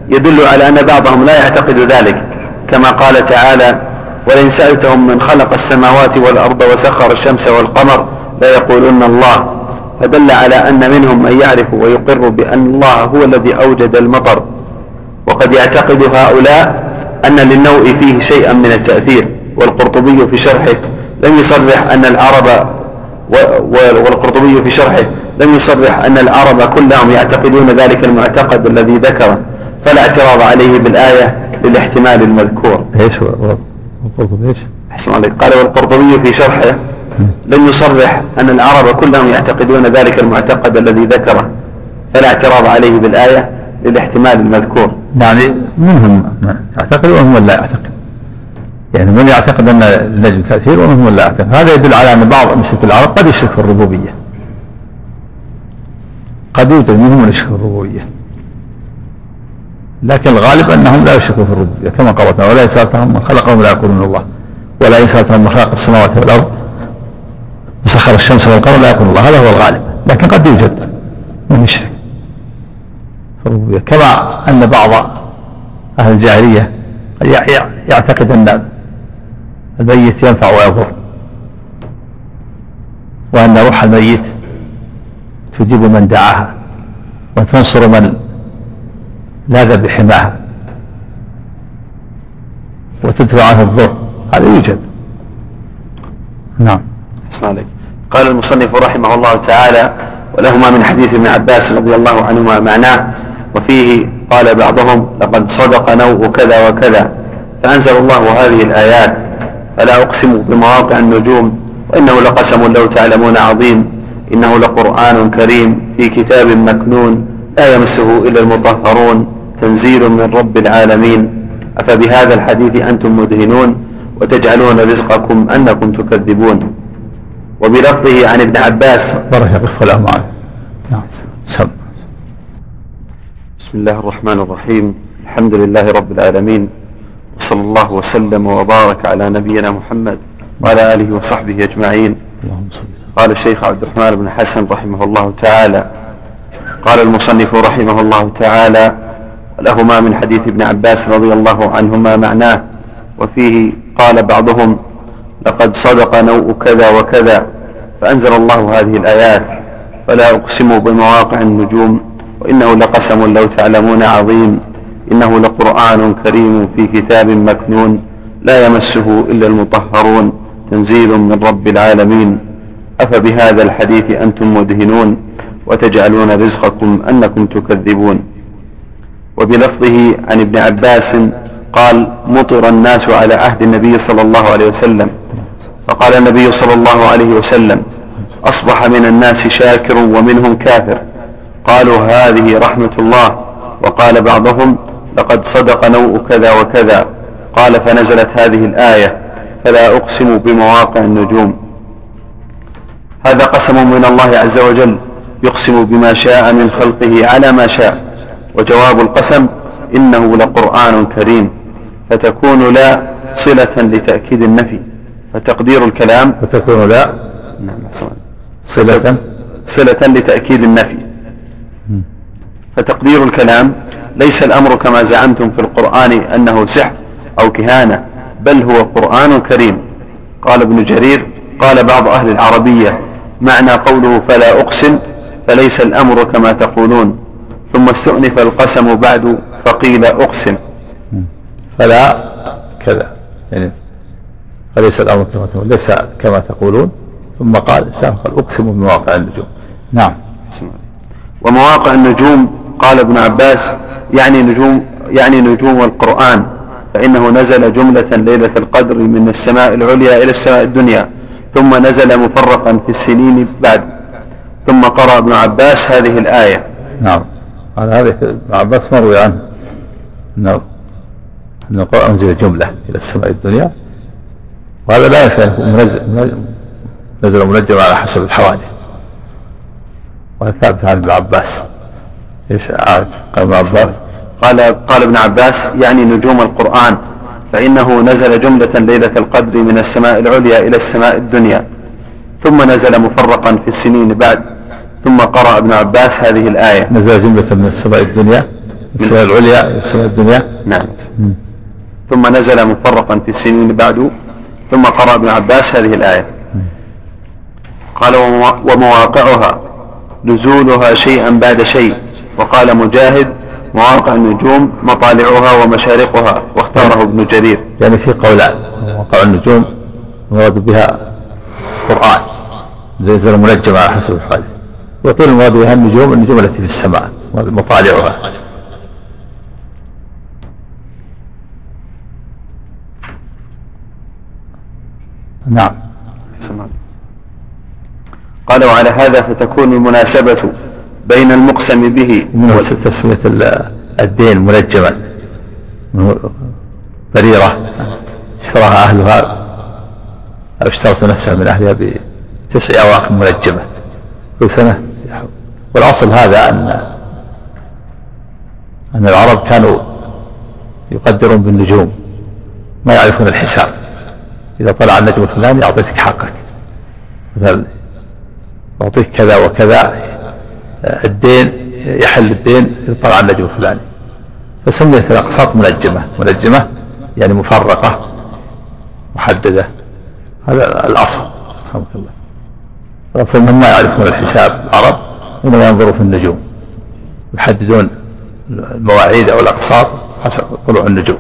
يدل على أن بعضهم لا يعتقد ذلك كما قال تعالى ولئن سألتهم من خلق السماوات والأرض وسخر الشمس والقمر لا يقولون الله فدل على أن منهم من يعرف ويقر بأن الله هو الذي أوجد المطر. وقد يعتقد هؤلاء أن للنوء فيه شيئا من التأثير والقرطبي في شرحه لم يصرح أن العرب والقرطبي في شرحه لم يصرح أن العرب كلهم يعتقدون ذلك المعتقد الذي ذكره. فلا اعتراض عليه بالآية للاحتمال المذكور. إيش القرطبي إيش؟ أحسن عليك. قال والقرطبي في شرحه لم يصرح أن العرب كلهم يعتقدون ذلك المعتقد الذي ذكره فلا اعتراض عليه بالآية للاحتمال المذكور. يعني منهم يعتقد ومنهم من لا يعتقد. يعني من يعتقد أن النجم تأثير ومنهم من لا يعتقد. هذا يدل على أن بعض مشرك العرب قد يشرك في الربوبية. قد يوجد منهم من يشرك في الربوبية. لكن الغالب أنهم لا يشركون في الربوبية كما تعالى ولا إن سألتهم من خلقهم لا يقولون الله ولا إن سألتهم من خلق السماوات والأرض وسخر الشمس والقمر لا يقولون الله هذا هو الغالب لكن قد يوجد من يشرك. في الربوبية كما أن بعض أهل الجاهلية يعتقد أن الميت ينفع ويضر وأن روح الميت تجيب من دعاها وتنصر من لاذ بحماها؟ وتدفع عنه الضر. هذا يوجد. نعم. عليك قال المصنف رحمه الله تعالى ولهما من حديث ابن عباس رضي الله عنهما معناه وفيه قال بعضهم لقد صدق نوء كذا وكذا فأنزل الله هذه الآيات فلا أقسم بمواقع النجوم وإنه لقسم لو تعلمون عظيم إنه لقرآن كريم في كتاب مكنون لا يمسه إلا المطهرون. تنزيل من رب العالمين. أفبهذا الحديث أنتم مدهنون وتجعلون رزقكم أنكم تكذبون. وبلفظه عن ابن عباس. بارك الله معه نعم. بسم الله الرحمن الرحيم. الحمد لله رب العالمين. وصلى الله وسلم وبارك على نبينا محمد وعلى آله وصحبه أجمعين. قال الشيخ عبد الرحمن بن حسن رحمه الله تعالى. قال المصنف رحمه الله تعالى لهما من حديث ابن عباس رضي الله عنهما معناه وفيه قال بعضهم لقد صدق نوء كذا وكذا فأنزل الله هذه الآيات فلا أقسم بمواقع النجوم وإنه لقسم لو تعلمون عظيم إنه لقرآن كريم في كتاب مكنون لا يمسه إلا المطهرون تنزيل من رب العالمين. أفبهذا الحديث أنتم مدهنون وتجعلون رزقكم أنكم تكذبون. وبلفظه عن ابن عباس قال مطر الناس على عهد النبي صلى الله عليه وسلم. فقال النبي صلى الله عليه وسلم أصبح من الناس شاكر ومنهم كافر. قالوا هذه رحمة الله. وقال بعضهم لقد صدق نوء كذا وكذا. قال فنزلت هذه الآية فلا أقسم بمواقع النجوم. هذا قسم من الله عز وجل يقسم بما شاء من خلقه على ما شاء. وجواب القسم إنه لقرآن كريم فتكون لا صلة لتأكيد النفي فتقدير الكلام. فتكون لا نعم صلة. صلة لتأكيد النفي. فتقدير الكلام ليس الأمر كما زعمتم في القرآن أنه سحر أو كهانة بل هو قرآن كريم. قال ابن جرير قال بعض أهل العربية معنى قوله فلا أقسم فليس الأمر كما تقولون. ثم استؤنف القسم بعد فقيل أقسم. فلا كذا. يعني فليس الأمر كما تقولون ليس كما تقولون. ثم قال قال أقسم بمواقع النجوم. نعم. ومواقع النجوم قال ابن عباس يعني نجوم يعني نجوم القرآن فإنه نزل جملة ليلة القدر من السماء العليا إلى السماء الدنيا ثم نزل مفرقا في السنين بعد. ثم قرأ ابن عباس هذه الآية. نعم. على هذا ابن عباس مروي عنه. أنه أن القرآن أنزل جملة إلى السماء الدنيا. وهذا لا ينفع نزل منجم على حسب الحوادث. وهذا ثابت عن ابن عباس. إيش قال ابن عباس. قال قال ابن عباس يعني نجوم القرآن. فإنه نزل جملة ليلة القدر من السماء العليا إلى السماء الدنيا. ثم نزل مفرقا في السنين بعد. ثم قرأ ابن عباس هذه الآية. نزل جملة من السماء الدنيا من السماء العليا السماء الدنيا. نعم. ثم نزل مفرقا في السنين بعد ثم قرأ ابن عباس هذه الآية. قال ومواقعها نزولها شيئا بعد شيء. وقال مجاهد مواقع النجوم مطالعها ومشارقها. واختاره ابن جرير. يعني في قولان مواقع النجوم المراد بها قرآن. ينزل منجم على حسب الحادث وقيل المراد بها النجوم النجوم التي في السماء مطالعها. نعم. قال وعلى هذا فتكون المناسبة بين المقسم به تسمية الدين منجما. بريرة. اشتراها أهلها أو اشترت نفسها من أهلها بتسع أواق منجمة. سنة. والأصل هذا أن أن العرب كانوا يقدرون بالنجوم ما يعرفون الحساب. إذا طلع النجم الفلاني أعطيتك حقك. مثلا أعطيك كذا وكذا الدين يحل الدين إذا طلع النجم الفلاني. فسميت الأقساط منجمة. منجمة يعني مفرقة محددة. هذا الأصل. رحمك الله. الأصل أنهم ما يعرفون الحساب العرب إنما ينظروا في النجوم. يحددون المواعيد أو الأقساط حسب طلوع النجوم.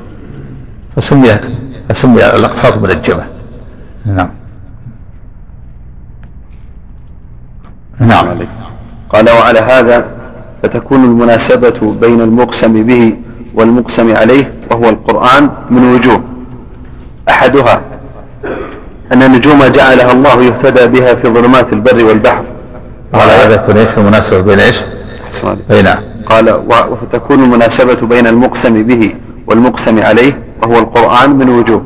فسمي فسمي الأقساط منجمة. نعم. نعم. قال وعلى هذا فتكون المناسبة بين المقسم به والمقسم عليه وهو القرآن من وجوه. أحدها أن النجوم جعلها الله يهتدى بها في ظلمات البر والبحر. قال هذا يكون إيش؟ المناسبة بين إيش؟ بين نعم. قال وفتكون المناسبة بين المقسم به والمقسم عليه وهو القرآن من وجوه.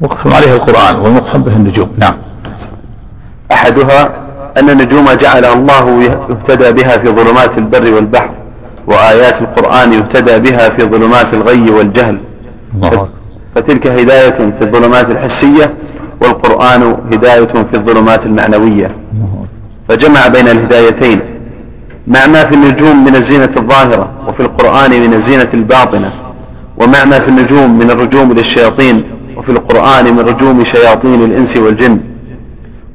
مقسم عليه القرآن والمقسم به النجوم. نعم. أحدها أن النجوم جعل الله يهتدى بها في ظلمات البر والبحر وآيات القرآن يهتدى بها في ظلمات الغي والجهل. الله فتلك هداية في الظلمات الحسية والقرآن هداية في الظلمات المعنوية. فجمع بين الهدايتين مع ما في النجوم من الزينة الظاهرة وفي القرآن من الزينة الباطنة ومع ما في النجوم من الرجوم للشياطين وفي القرآن من رجوم شياطين الإنس والجن.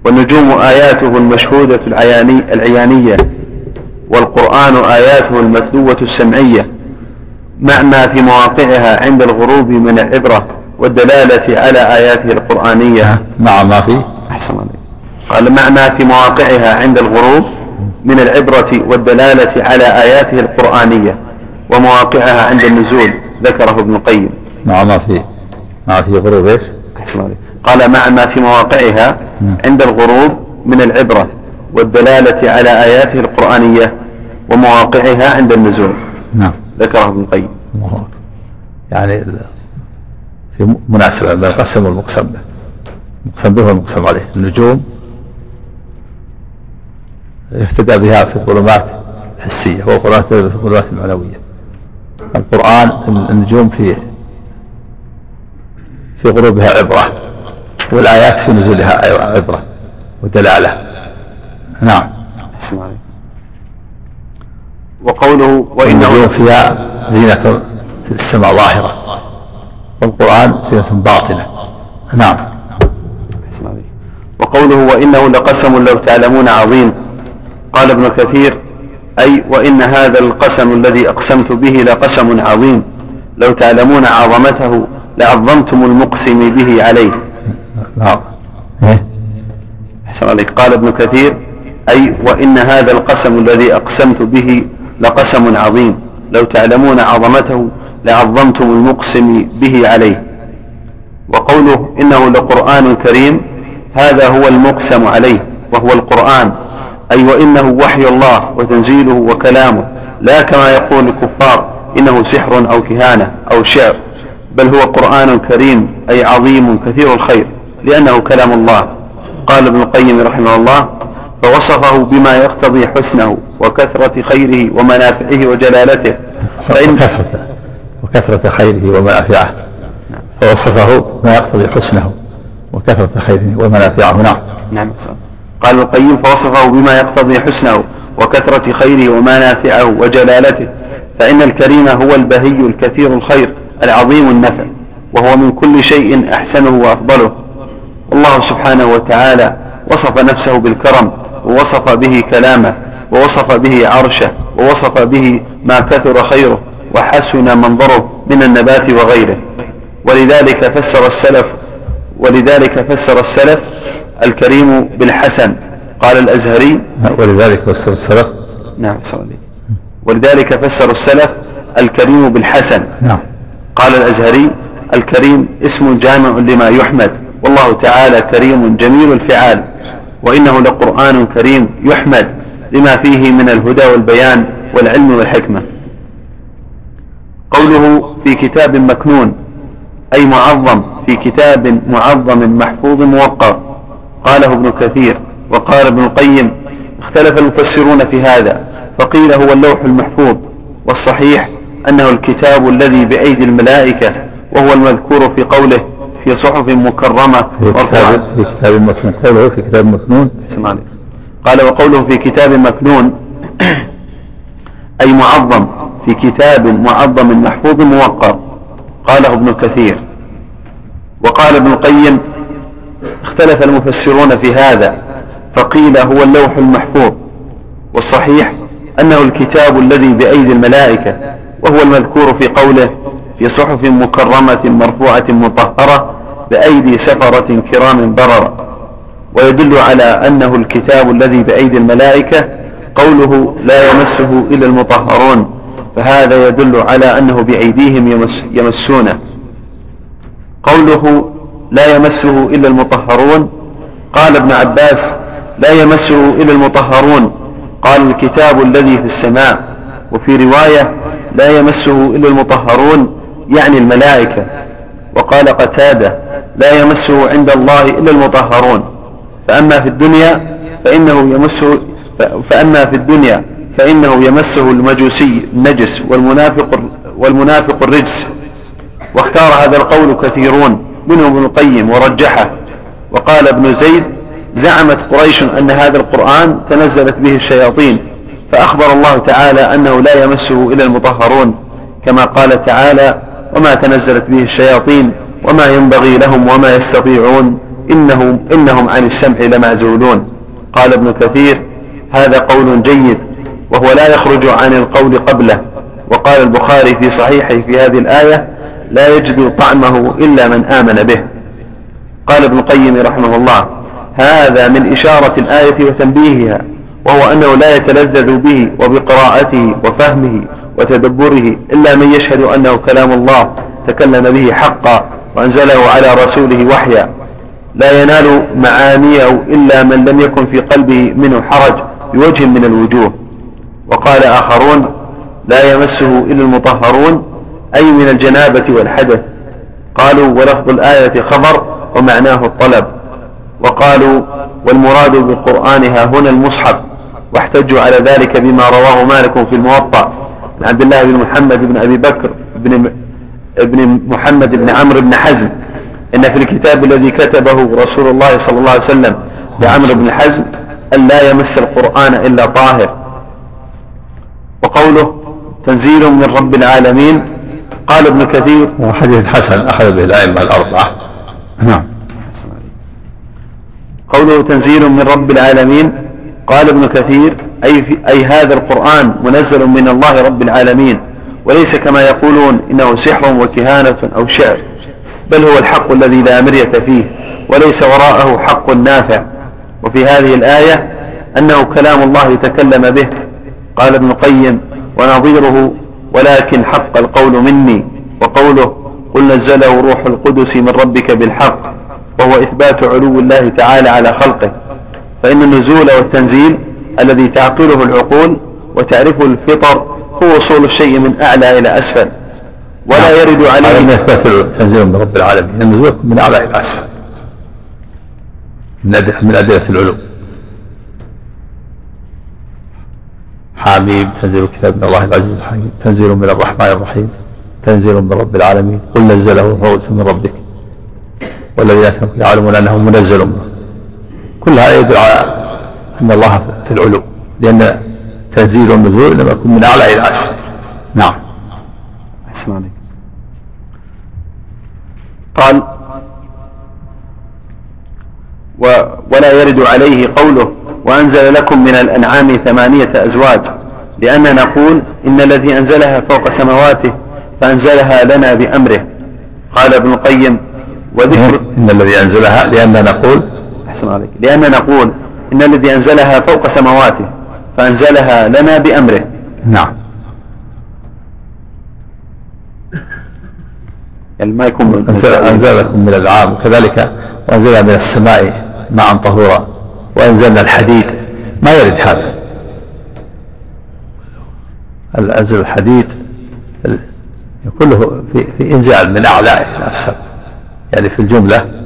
والنجوم آياته المشهودة العياني العيانية والقرآن آياته المتلوة السمعية. مع ما في مواقعها عند الغروب من العبرة والدلالة على آياته القرآنية. مع ما في؟ أحسن عليك قال مع ما في مواقعها عند الغروب من العبرة والدلالة على آياته القرآنية ومواقعها عند النزول ذكره ابن القيم. مع ما في؟ مع في غروب إيش؟ أحسن عليك قال مع ما في مواقعها عند الغروب من العبرة والدلالة على آياته القرآنية ومواقعها عند النزول. نعم. ذكره ابن القيم. يعني في مناسبة بين القسم والمقسم به المقسم به والمقسم عليه؟ النجوم. يهتدى بها في الظلمات الحسية والقرآن في الظلمات المعنوية. القرآن النجوم في في غروبها عبرة والآيات في نزولها عبرة ودلالة. نعم. عليك وقوله وإنه فيها زينة في السماء ظاهرة. والقرآن زينة باطنة. نعم. وقوله وإنه لقسم لو تعلمون عظيم. قال ابن كثير أي وإن هذا القسم الذي أقسمت به لقسم عظيم. لو تعلمون عظمته لعظمتم المقسم به عليه. نعم. إيه؟ أحسن عليك. قال ابن كثير أي وإن هذا القسم الذي أقسمت به لقسم عظيم. لو تعلمون عظمته لعظمتم المقسم به عليه. وقوله إنه لقرآن كريم هذا هو المقسم عليه وهو القرآن. أي وإنه وحي الله وتنزيله وكلامه. لا كما يقول الكفار إنه سحر أو كهانة أو شعر. بل هو قرآن كريم أي عظيم كثير الخير لأنه كلام الله. قال ابن القيم رحمه الله فوصفه بما يقتضي حسنه وكثرة خيره ومنافعه وجلالته. فإن وكثرة وكثرة خيره ومنافعه. فوصفه ما يقتضي حسنه وكثرة خيره ومنافعه. نعم. نعم. قال القيم فوصفه بما يقتضي حسنه وكثرة خيره ومنافعه وجلالته. فإن الكريم هو البهي الكثير الخير العظيم النفع وهو من كل شيء أحسنه وأفضله. الله سبحانه وتعالى وصف نفسه بالكرم ووصف به كلامه ووصف به عرشه ووصف به ما كثر خيره وحسن منظره من النبات وغيره. ولذلك فسر السلف ولذلك فسر السلف الكريم بالحسن. قال الأزهري. ولذلك فسر السلف. نعم. ولذلك فسر السلف الكريم بالحسن. نعم. قال الأزهري الكريم اسم جامع لما يحمد والله تعالى كريم جميل الفعال. وإنه لقرآن كريم يحمد لما فيه من الهدى والبيان والعلم والحكمة. قوله في كتاب مكنون أي معظم في كتاب معظم محفوظ موقر قاله ابن كثير وقال ابن القيم اختلف المفسرون في هذا فقيل هو اللوح المحفوظ والصحيح أنه الكتاب الذي بأيدي الملائكة وهو المذكور في قوله في صحف مكرمة. في كتاب في كتاب مكنون. قوله في كتاب مكنون. قال وقوله في كتاب مكنون. أي معظم. في كتاب معظم محفوظ موقر قاله ابن كثير. وقال ابن القيم اختلف المفسرون في هذا فقيل هو اللوح المحفوظ. والصحيح أنه الكتاب الذي بأيدي الملائكة وهو المذكور في قوله في صحف مكرمة مرفوعة مطهرة بأيدي سفرة كرام بررة ويدل على أنه الكتاب الذي بأيدي الملائكة قوله لا يمسه إلا المطهرون فهذا يدل على أنه بأيديهم يمس يمسونه. قوله لا يمسه إلا المطهرون قال ابن عباس لا يمسه إلا المطهرون قال الكتاب الذي في السماء وفي رواية لا يمسه إلا المطهرون يعني الملائكة. وقال قتادة لا يمسه عند الله إلا المطهرون فأما في الدنيا فإنه يمسه فأما في الدنيا فإنه يمسه المجوسي النجس والمنافق والمنافق الرجس. واختار هذا القول كثيرون منهم ابن القيم ورجحه. وقال ابن زيد زعمت قريش أن هذا القرآن تنزلت به الشياطين فأخبر الله تعالى أنه لا يمسه إلا المطهرون كما قال تعالى وما تنزلت به الشياطين وما ينبغي لهم وما يستطيعون إنهم, إنهم عن السمع لمعزولون. قال ابن كثير هذا قول جيد وهو لا يخرج عن القول قبله. وقال البخاري في صحيحه في هذه الآية لا يجد طعمه إلا من آمن به. قال ابن القيم رحمه الله هذا من إشارة الآية وتنبيهها وهو أنه لا يتلذذ به وبقراءته وفهمه وتدبره إلا من يشهد أنه كلام الله تكلم به حقا وأنزله على رسوله وحيا. لا ينال معانيه إلا من لم يكن في قلبه منه حرج بوجه من الوجوه. وقال آخرون لا يمسه إلا المطهرون أي من الجنابة والحدث. قالوا ولفظ الآية خبر ومعناه الطلب. وقالوا والمراد بقرآنها هنا المصحف واحتجوا على ذلك بما رواه مالك في الموطأ. عبد الله بن محمد بن أبي بكر بن ابن محمد بن عمرو بن حزم. إن في الكتاب الذي كتبه رسول الله صلى الله عليه وسلم لعمرو بن حزم أن لا يمس القرآن إلا طاهر. وقوله تنزيل من رب العالمين. قال ابن كثير وحديث حسن أخذ به الأئمة الأربعة. نعم. قوله تنزيل من رب العالمين. قال ابن كثير أي, في أي هذا القرآن منزل من الله رب العالمين. وليس كما يقولون إنه سحر وكهانة أو شعر. بل هو الحق الذي لا مرية فيه. وليس وراءه حق نافع. وفي هذه الآية أنه كلام الله تكلم به. قال ابن القيم ونظيره ولكن حق القول مني وقوله قل نزله روح القدس من ربك بالحق وهو إثبات علو الله تعالى على خلقه. فإن النزول والتنزيل الذي تعقله العقول وتعرفه الفطر هو وصول الشيء من أعلى إلى أسفل. ولا نعم. يرد عليه هذا من إثبات تنزيل من رب العالمين. النزول من أعلى إلى أسفل. من أدلة العلو حاميم تنزيل كتاب من الله العزيز الحكيم. تنزيل من الرحمن الرحيم. تنزيل من رب العالمين. قل نزله روح من ربك. والذين يعلمون أنه منزل. منه كل هذا يدل على أن الله في العلو لأن تنزيل النزول لم يكن من أعلى إلى أسفل. نعم. احسن عليك قال و ولا يرد عليه قوله وأنزل لكم من الأنعام ثمانية أزواج لأن نقول إن الذي أنزلها فوق سماواته فأنزلها لنا بأمره قال ابن القيم وذكر إن الذي أنزلها لأن نقول أحسن عليك. لأن نقول إن الذي أنزلها فوق سماواته فأنزلها لنا بأمره. نعم. يعني ما يكون أنزل لكم من الأنعام. وكذلك وأنزلها من السماء ماء طهورا وأنزلنا الحديد. ما يرد هذا؟ أنزل الحديد كله في, في إنزال من أعلى إلى أسفل. يعني في الجملة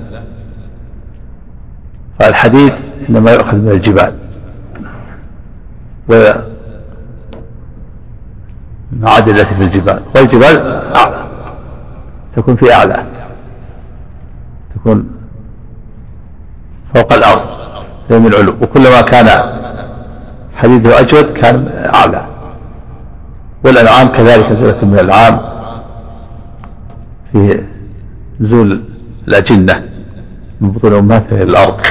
فالحديد إنما يؤخذ من الجبال. و المعادن التي في الجبال والجبال أعلى تكون في أعلى تكون فوق الأرض من العلو. وكلما كان حديده أجود كان أعلى. والأنعام كذلك نزلت من الأنعام. في نزول الأجنة. من بطون أمهاتها إلى الأرض.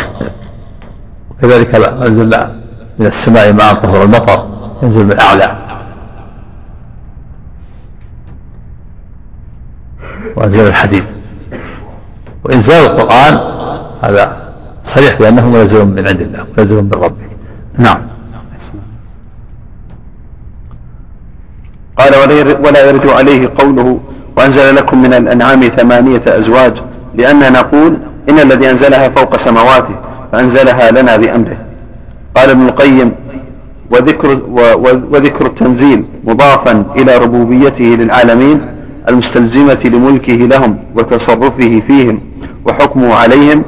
وكذلك أنزلنا من السماء ماء طهر المطر ينزل من أعلى. وأنزل الحديد. وإنزال القرآن هذا صريح بأنه منزل من عند الله منزل من ربك. نعم. قال ولا يرد عليه قوله وأنزل لكم من الأنعام ثمانية أزواج لأن نقول إن الذي أنزلها فوق سماواته فأنزلها لنا بأمره. قال ابن القيم وذكر, وذكر التنزيل مضافا إلى ربوبيته للعالمين المستلزمة لملكه لهم وتصرفه فيهم وحكمه عليهم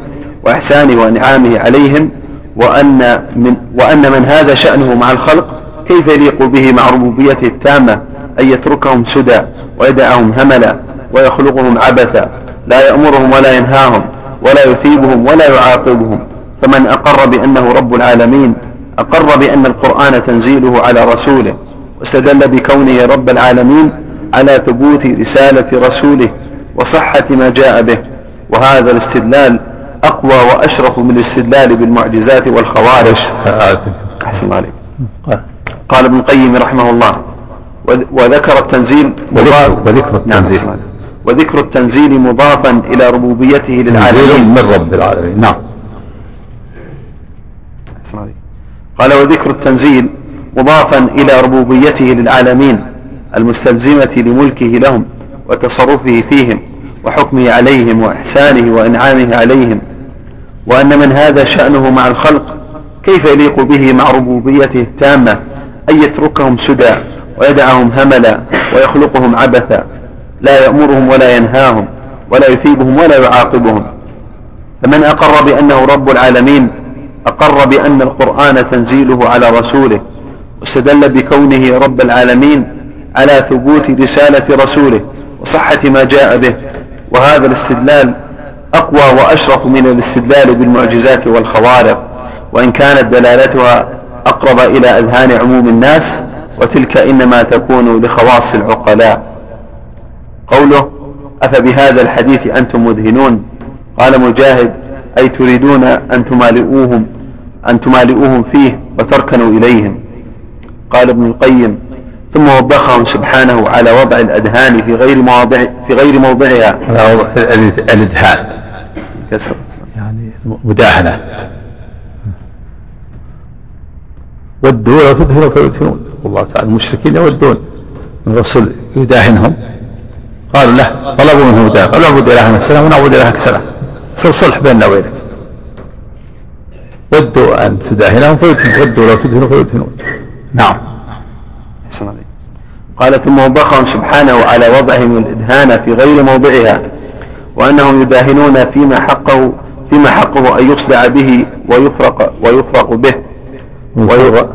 وإحسانه وإنعامه عليهم وأن من, وأن من هذا شأنه مع الخلق كيف يليق به مع ربوبيته التامة؟ أن يتركهم سدى ويدعهم هملا ويخلقهم عبثا لا يأمرهم ولا ينهاهم. ولا يثيبهم ولا يعاقبهم. فمن أقر بأنه رب العالمين أقر بأن القرآن تنزيله على رسوله واستدل بكونه رب العالمين على ثبوت رسالة رسوله وصحة ما جاء به. وهذا الاستدلال أقوى وأشرف من الاستدلال بالمعجزات والخوارج. أحسن الله عليك. قال ابن القيم رحمه الله وذكر التنزيل وذكر نعم التنزيل. وذكر التنزيل مضافا إلى ربوبيته للعالمين. من رب العالمين. نعم. قال وذكر التنزيل مضافا إلى ربوبيته للعالمين المستلزمة لملكه لهم وتصرفه فيهم وحكمه عليهم وإحسانه وإنعامه عليهم. وأن من هذا شأنه مع الخلق كيف يليق به مع ربوبيته التامة أن يتركهم سدى ويدعهم هملا ويخلقهم عبثا. لا يأمرهم ولا ينهاهم ولا يثيبهم ولا يعاقبهم. فمن أقر بأنه رب العالمين أقر بأن القرآن تنزيله على رسوله واستدل بكونه رب العالمين على ثبوت رسالة رسوله وصحة ما جاء به. وهذا الاستدلال أقوى وأشرف من الاستدلال بالمعجزات والخوارق. وإن كانت دلالتها أقرب إلى أذهان عموم الناس وتلك إنما تكون لخواص العقلاء. قوله أفبهذا الحديث أنتم مدهنون؟ قال مجاهد أي تريدون أن تمالئوهم أن تمالئوهم فيه وتركنوا إليهم. قال ابن القيم ثم وبخهم سبحانه على وضع الأدهان في غير مواضع في غير موضعها. على وضع الإدهان. كسر. يعني مداهنة. ودوا لو تدهنوا فيدهنون الله تعالى المشركين يودون الرسول يداهنهم. قالوا له طلبوا منه مداهنة قالوا اعبد إلهنا السلام ونعبد إلهك صار صلح بيننا وبينك. ودوا أن تداهنهم ودوا لو تدهنوا فيدهنون نعم. عليك. قال ثم وبخهم سبحانه على وضعهم الإدهان في غير موضعها وأنهم يداهنون فيما حقه فيما حقه أن يصدع به ويفرق ويفرق به. ويغ...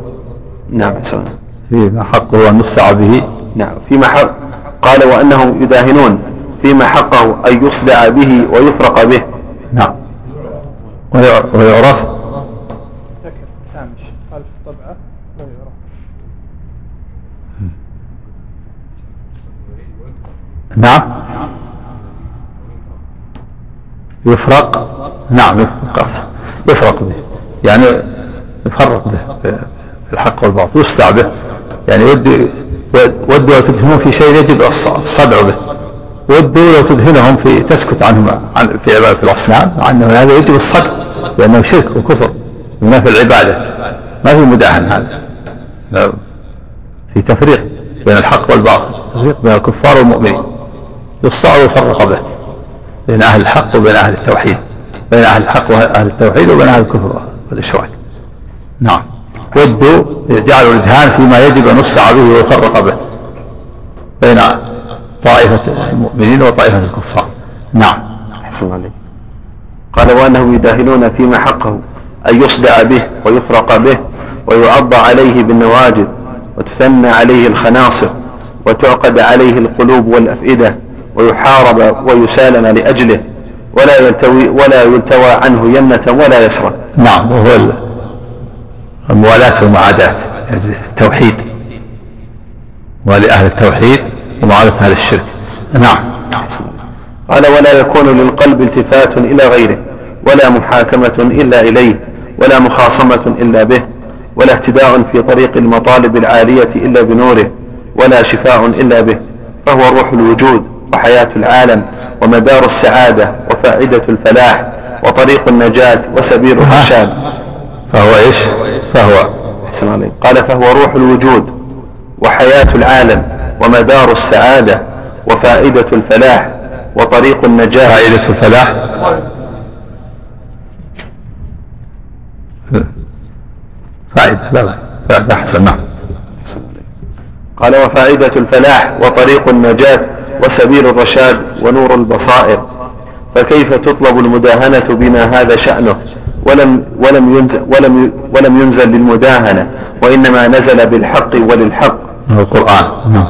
نعم عليك. فيما حقه أن يصدع به. نعم فيما حق قال وأنهم يداهنون فيما حقه أن يصدع به ويفرق به. نعم. ويع- ويعرف. نعم. يفرق. نعم يفرق. يفرق به. يعني يفرق به. الحق والباطل. يصدع به. يعني ودي ودوا لو تدهنون في شيء يجب الص- الصدع به. ودوا لو تدهنهم في تسكت عنهم عن في عبادة الأصنام عنه هذا يجب الصدع لأنه شرك وكفر ينافي العبادة. ما في مداهن هذا. في تفريق بين الحق والباطل تفريق بين الكفار والمؤمنين. يصدع ويفرق به بين أهل الحق وبين أهل التوحيد بين أهل الحق وأهل التوحيد وبين أهل الكفر والإشراك. نعم. ودوا جعلوا الإدهان فيما يجب أن يصدع به ويفرق به بين طائفة المؤمنين وطائفة الكفار. نعم. أحسن عليك. قال وأنهم يداهنون فيما حقه أن يصدع به ويفرق به ويعض عليه بالنواجذ وتثنى عليه الخناصر وتعقد عليه القلوب والأفئدة ويحارب ويسالم لأجله ولا يلتوي ولا يلتوى عنه يمنة ولا يسرى نعم وهو الموالاة والمعاداة التوحيد. ولأهل التوحيد ومعاداة أهل الشرك. نعم. قال ولا يكون للقلب التفات إلى غيره ولا محاكمة إلا إليه ولا مخاصمة إلا به ولا اهتداء في طريق المطالب العالية إلا بنوره ولا شفاء إلا به فهو روح الوجود وحياة العالم ومدار السعادة وفائدة الفلاح وطريق النجاة وسبيل الرشاد. فهو إيش؟ فهو أحسن عليك. قال فهو روح الوجود وحياة العالم ومدار السعادة وفائدة الفلاح وطريق النجاة. فائدة الفلاح. فائدة لا لا فائدة أحسن نعم. قال وفائدة الفلاح وطريق النجاة وسبيل الرشاد ونور البصائر. فكيف تطلب المداهنة بما هذا شأنه؟ ولم ولم ينزل ولم ولم ينزل للمداهنة وإنما نزل بالحق وللحق. القرآن نعم.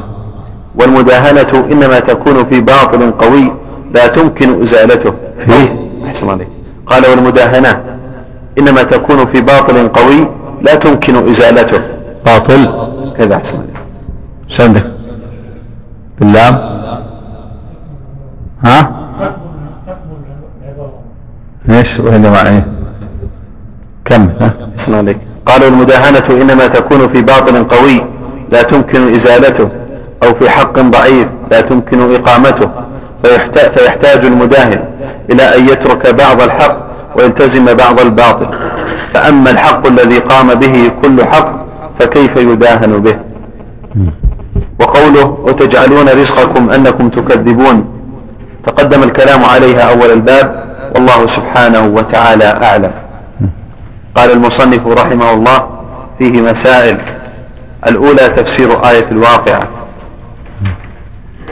والمداهنة إنما تكون في باطل قوي لا تمكن إزالته. فيه. أحسن عليك. قال والمداهنة إنما تكون في باطل قوي لا تمكن إزالته. باطل. كذا أحسن عليك. إيش عندك باللام. ها؟ إيش؟ وإنما إيه كم؟ ها؟ عليك قال والمداهنة إنما تكون في باطل قوي لا تمكن إزالته أو في حق ضعيف لا تمكن إقامته. فيحتاج, فيحتاج المداهن إلى أن يترك بعض الحق ويلتزم بعض الباطل. فأما الحق الذي قام به كل حق فكيف يداهن به؟ وقوله وتجعلون رزقكم أنكم تكذبون؟ تقدم الكلام عليها أول الباب والله سبحانه وتعالى أعلم. قال المصنف رحمه الله فيه مسائل. الأولى تفسير آية الواقعة.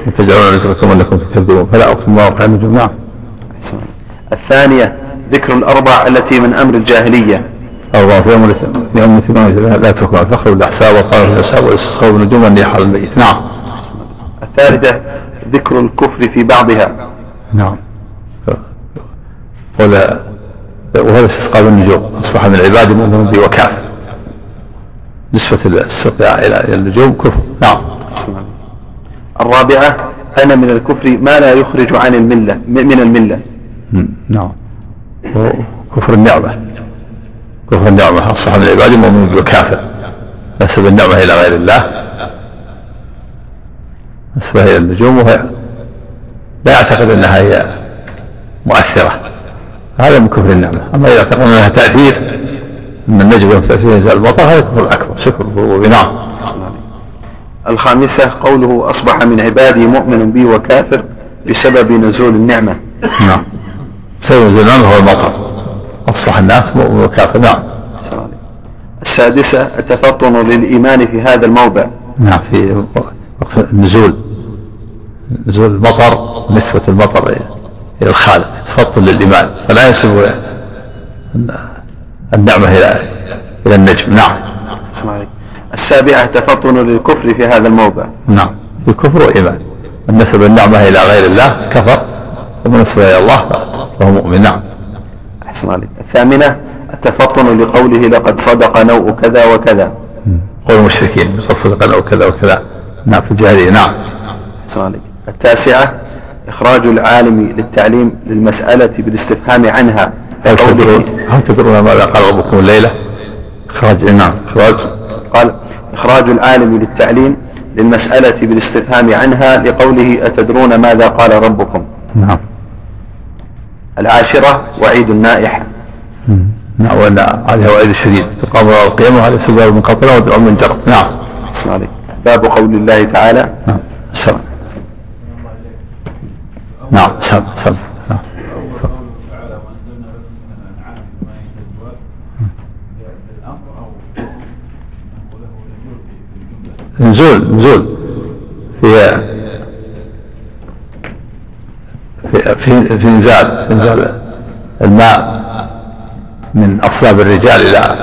وتجعلون رزقكم انكم تكذبون. فلا أقسم بمواقع النجوم نعم الثانية ذكر الأربع التي من أمر الجاهلية. الله في أمر في ثمان لا تكون. الفخر والأحساب والطرف الاحساب والاستسقاء بالنجوم والريح على الميت نعم. الثالثة ذكر الكفر في بعضها. نعم. ولا وهذا استسقاء بالنجوم أصبح من العباد مؤمن بي وكافر نسبة الاستسقاء إلى النجوم كفر. نعم. الرابعة أن من الكفر ما لا يخرج عن الملة من الملة. نعم. وكفر النعمة. كفر النعمة. أصبح من العباد مؤمن بي وكافر نسب النعمة إلى غير الله. نسبها إلى النجوم وهي لا يعتقد أنها هي مؤثرة. هذا من كفر النعمة. أما إذا اعتقد أنها تأثير أن النجم له تأثير ينزل المطر هذا كفر أكبر شكر نعم. الخامسة قوله أصبح من عبادي مؤمن بي وكافر بسبب نزول النعمة. نعم. سبب نزول النعمة هو المطر أصبح الناس مؤمن وكافر. نعم. السادسة التفطن للإيمان في هذا الموضع. نعم في وقت النزول. نزول المطر نسبة المطر إلى الخالق تفطن للإيمان. فلا ينسب النعمة إلى إلى النجم. نعم. السابعة تفطن للكفر في هذا الموضع. نعم. في كفر وإيمان من نسب النعمة إلى غير الله كفر ومن نسب إلى الله فهو مؤمن. نعم. أحسن عليك الثامنة التفطن لقوله لقد صدق نوء كذا وكذا. قول المشركين لقد صدق نوء كذا وكذا. نعم في الجاهلية. نعم. أحسن عليك التاسعة إخراج العالم للتعليم للمسألة بالاستفهام عنها هل تدرون هل تدرون ماذا قال ربكم الليلة؟ إخراج نعم إخراج. قال إخراج العالم للتعليم للمسألة بالاستفهام عنها لقوله أتدرون ماذا قال ربكم؟ نعم. العاشرة وعيد النائحة. نعم وأن عليها وعيد شديد. تقام يوم القيامة على سباب من قطرة ودعاء من جرب. نعم. باب قول الله تعالى. نعم. سلام نعم سلام سلام نعم. نزول نزول. في في في, في إنزال إنزال الماء من أصلاب الرجال إلى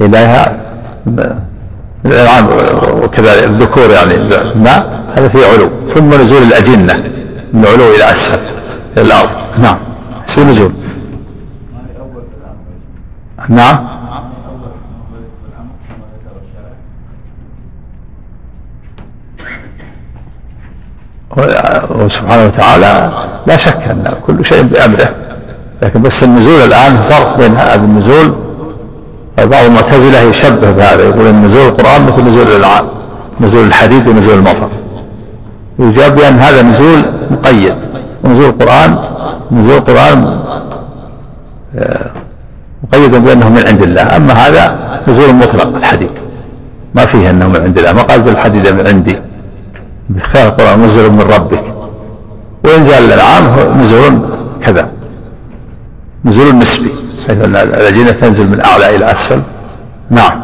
إليها. الانعام وكذلك الذكور يعني الماء هذا فيه علو. ثم نزول الأجنة من علو إلى أسفل إلى الأرض. نعم. في نزول؟ نعم. وسبحانه وتعالى لا شك أن كل شيء بأمره. لكن بس النزول الآن فرق بين هذا النزول بعض المعتزلة يشبه بهذا يقول إن نزول القرآن مثل نزول الالعاب نزول الحديد ونزول المطر. يجاب بأن هذا نزول مقيد ونزول القرآن نزول القرآن آه، مقيد بأنه من عند الله. أما هذا نزول مطلق الحديد. ما فيه أنه من عند الله. ما قال الحديد من عندي. بخلاف القرآن نزل من ربك. وإنزال الأنعام هو نزول كذا. نزول نسبي حيث أن الأجنة تنزل من أعلى إلى أسفل. نعم.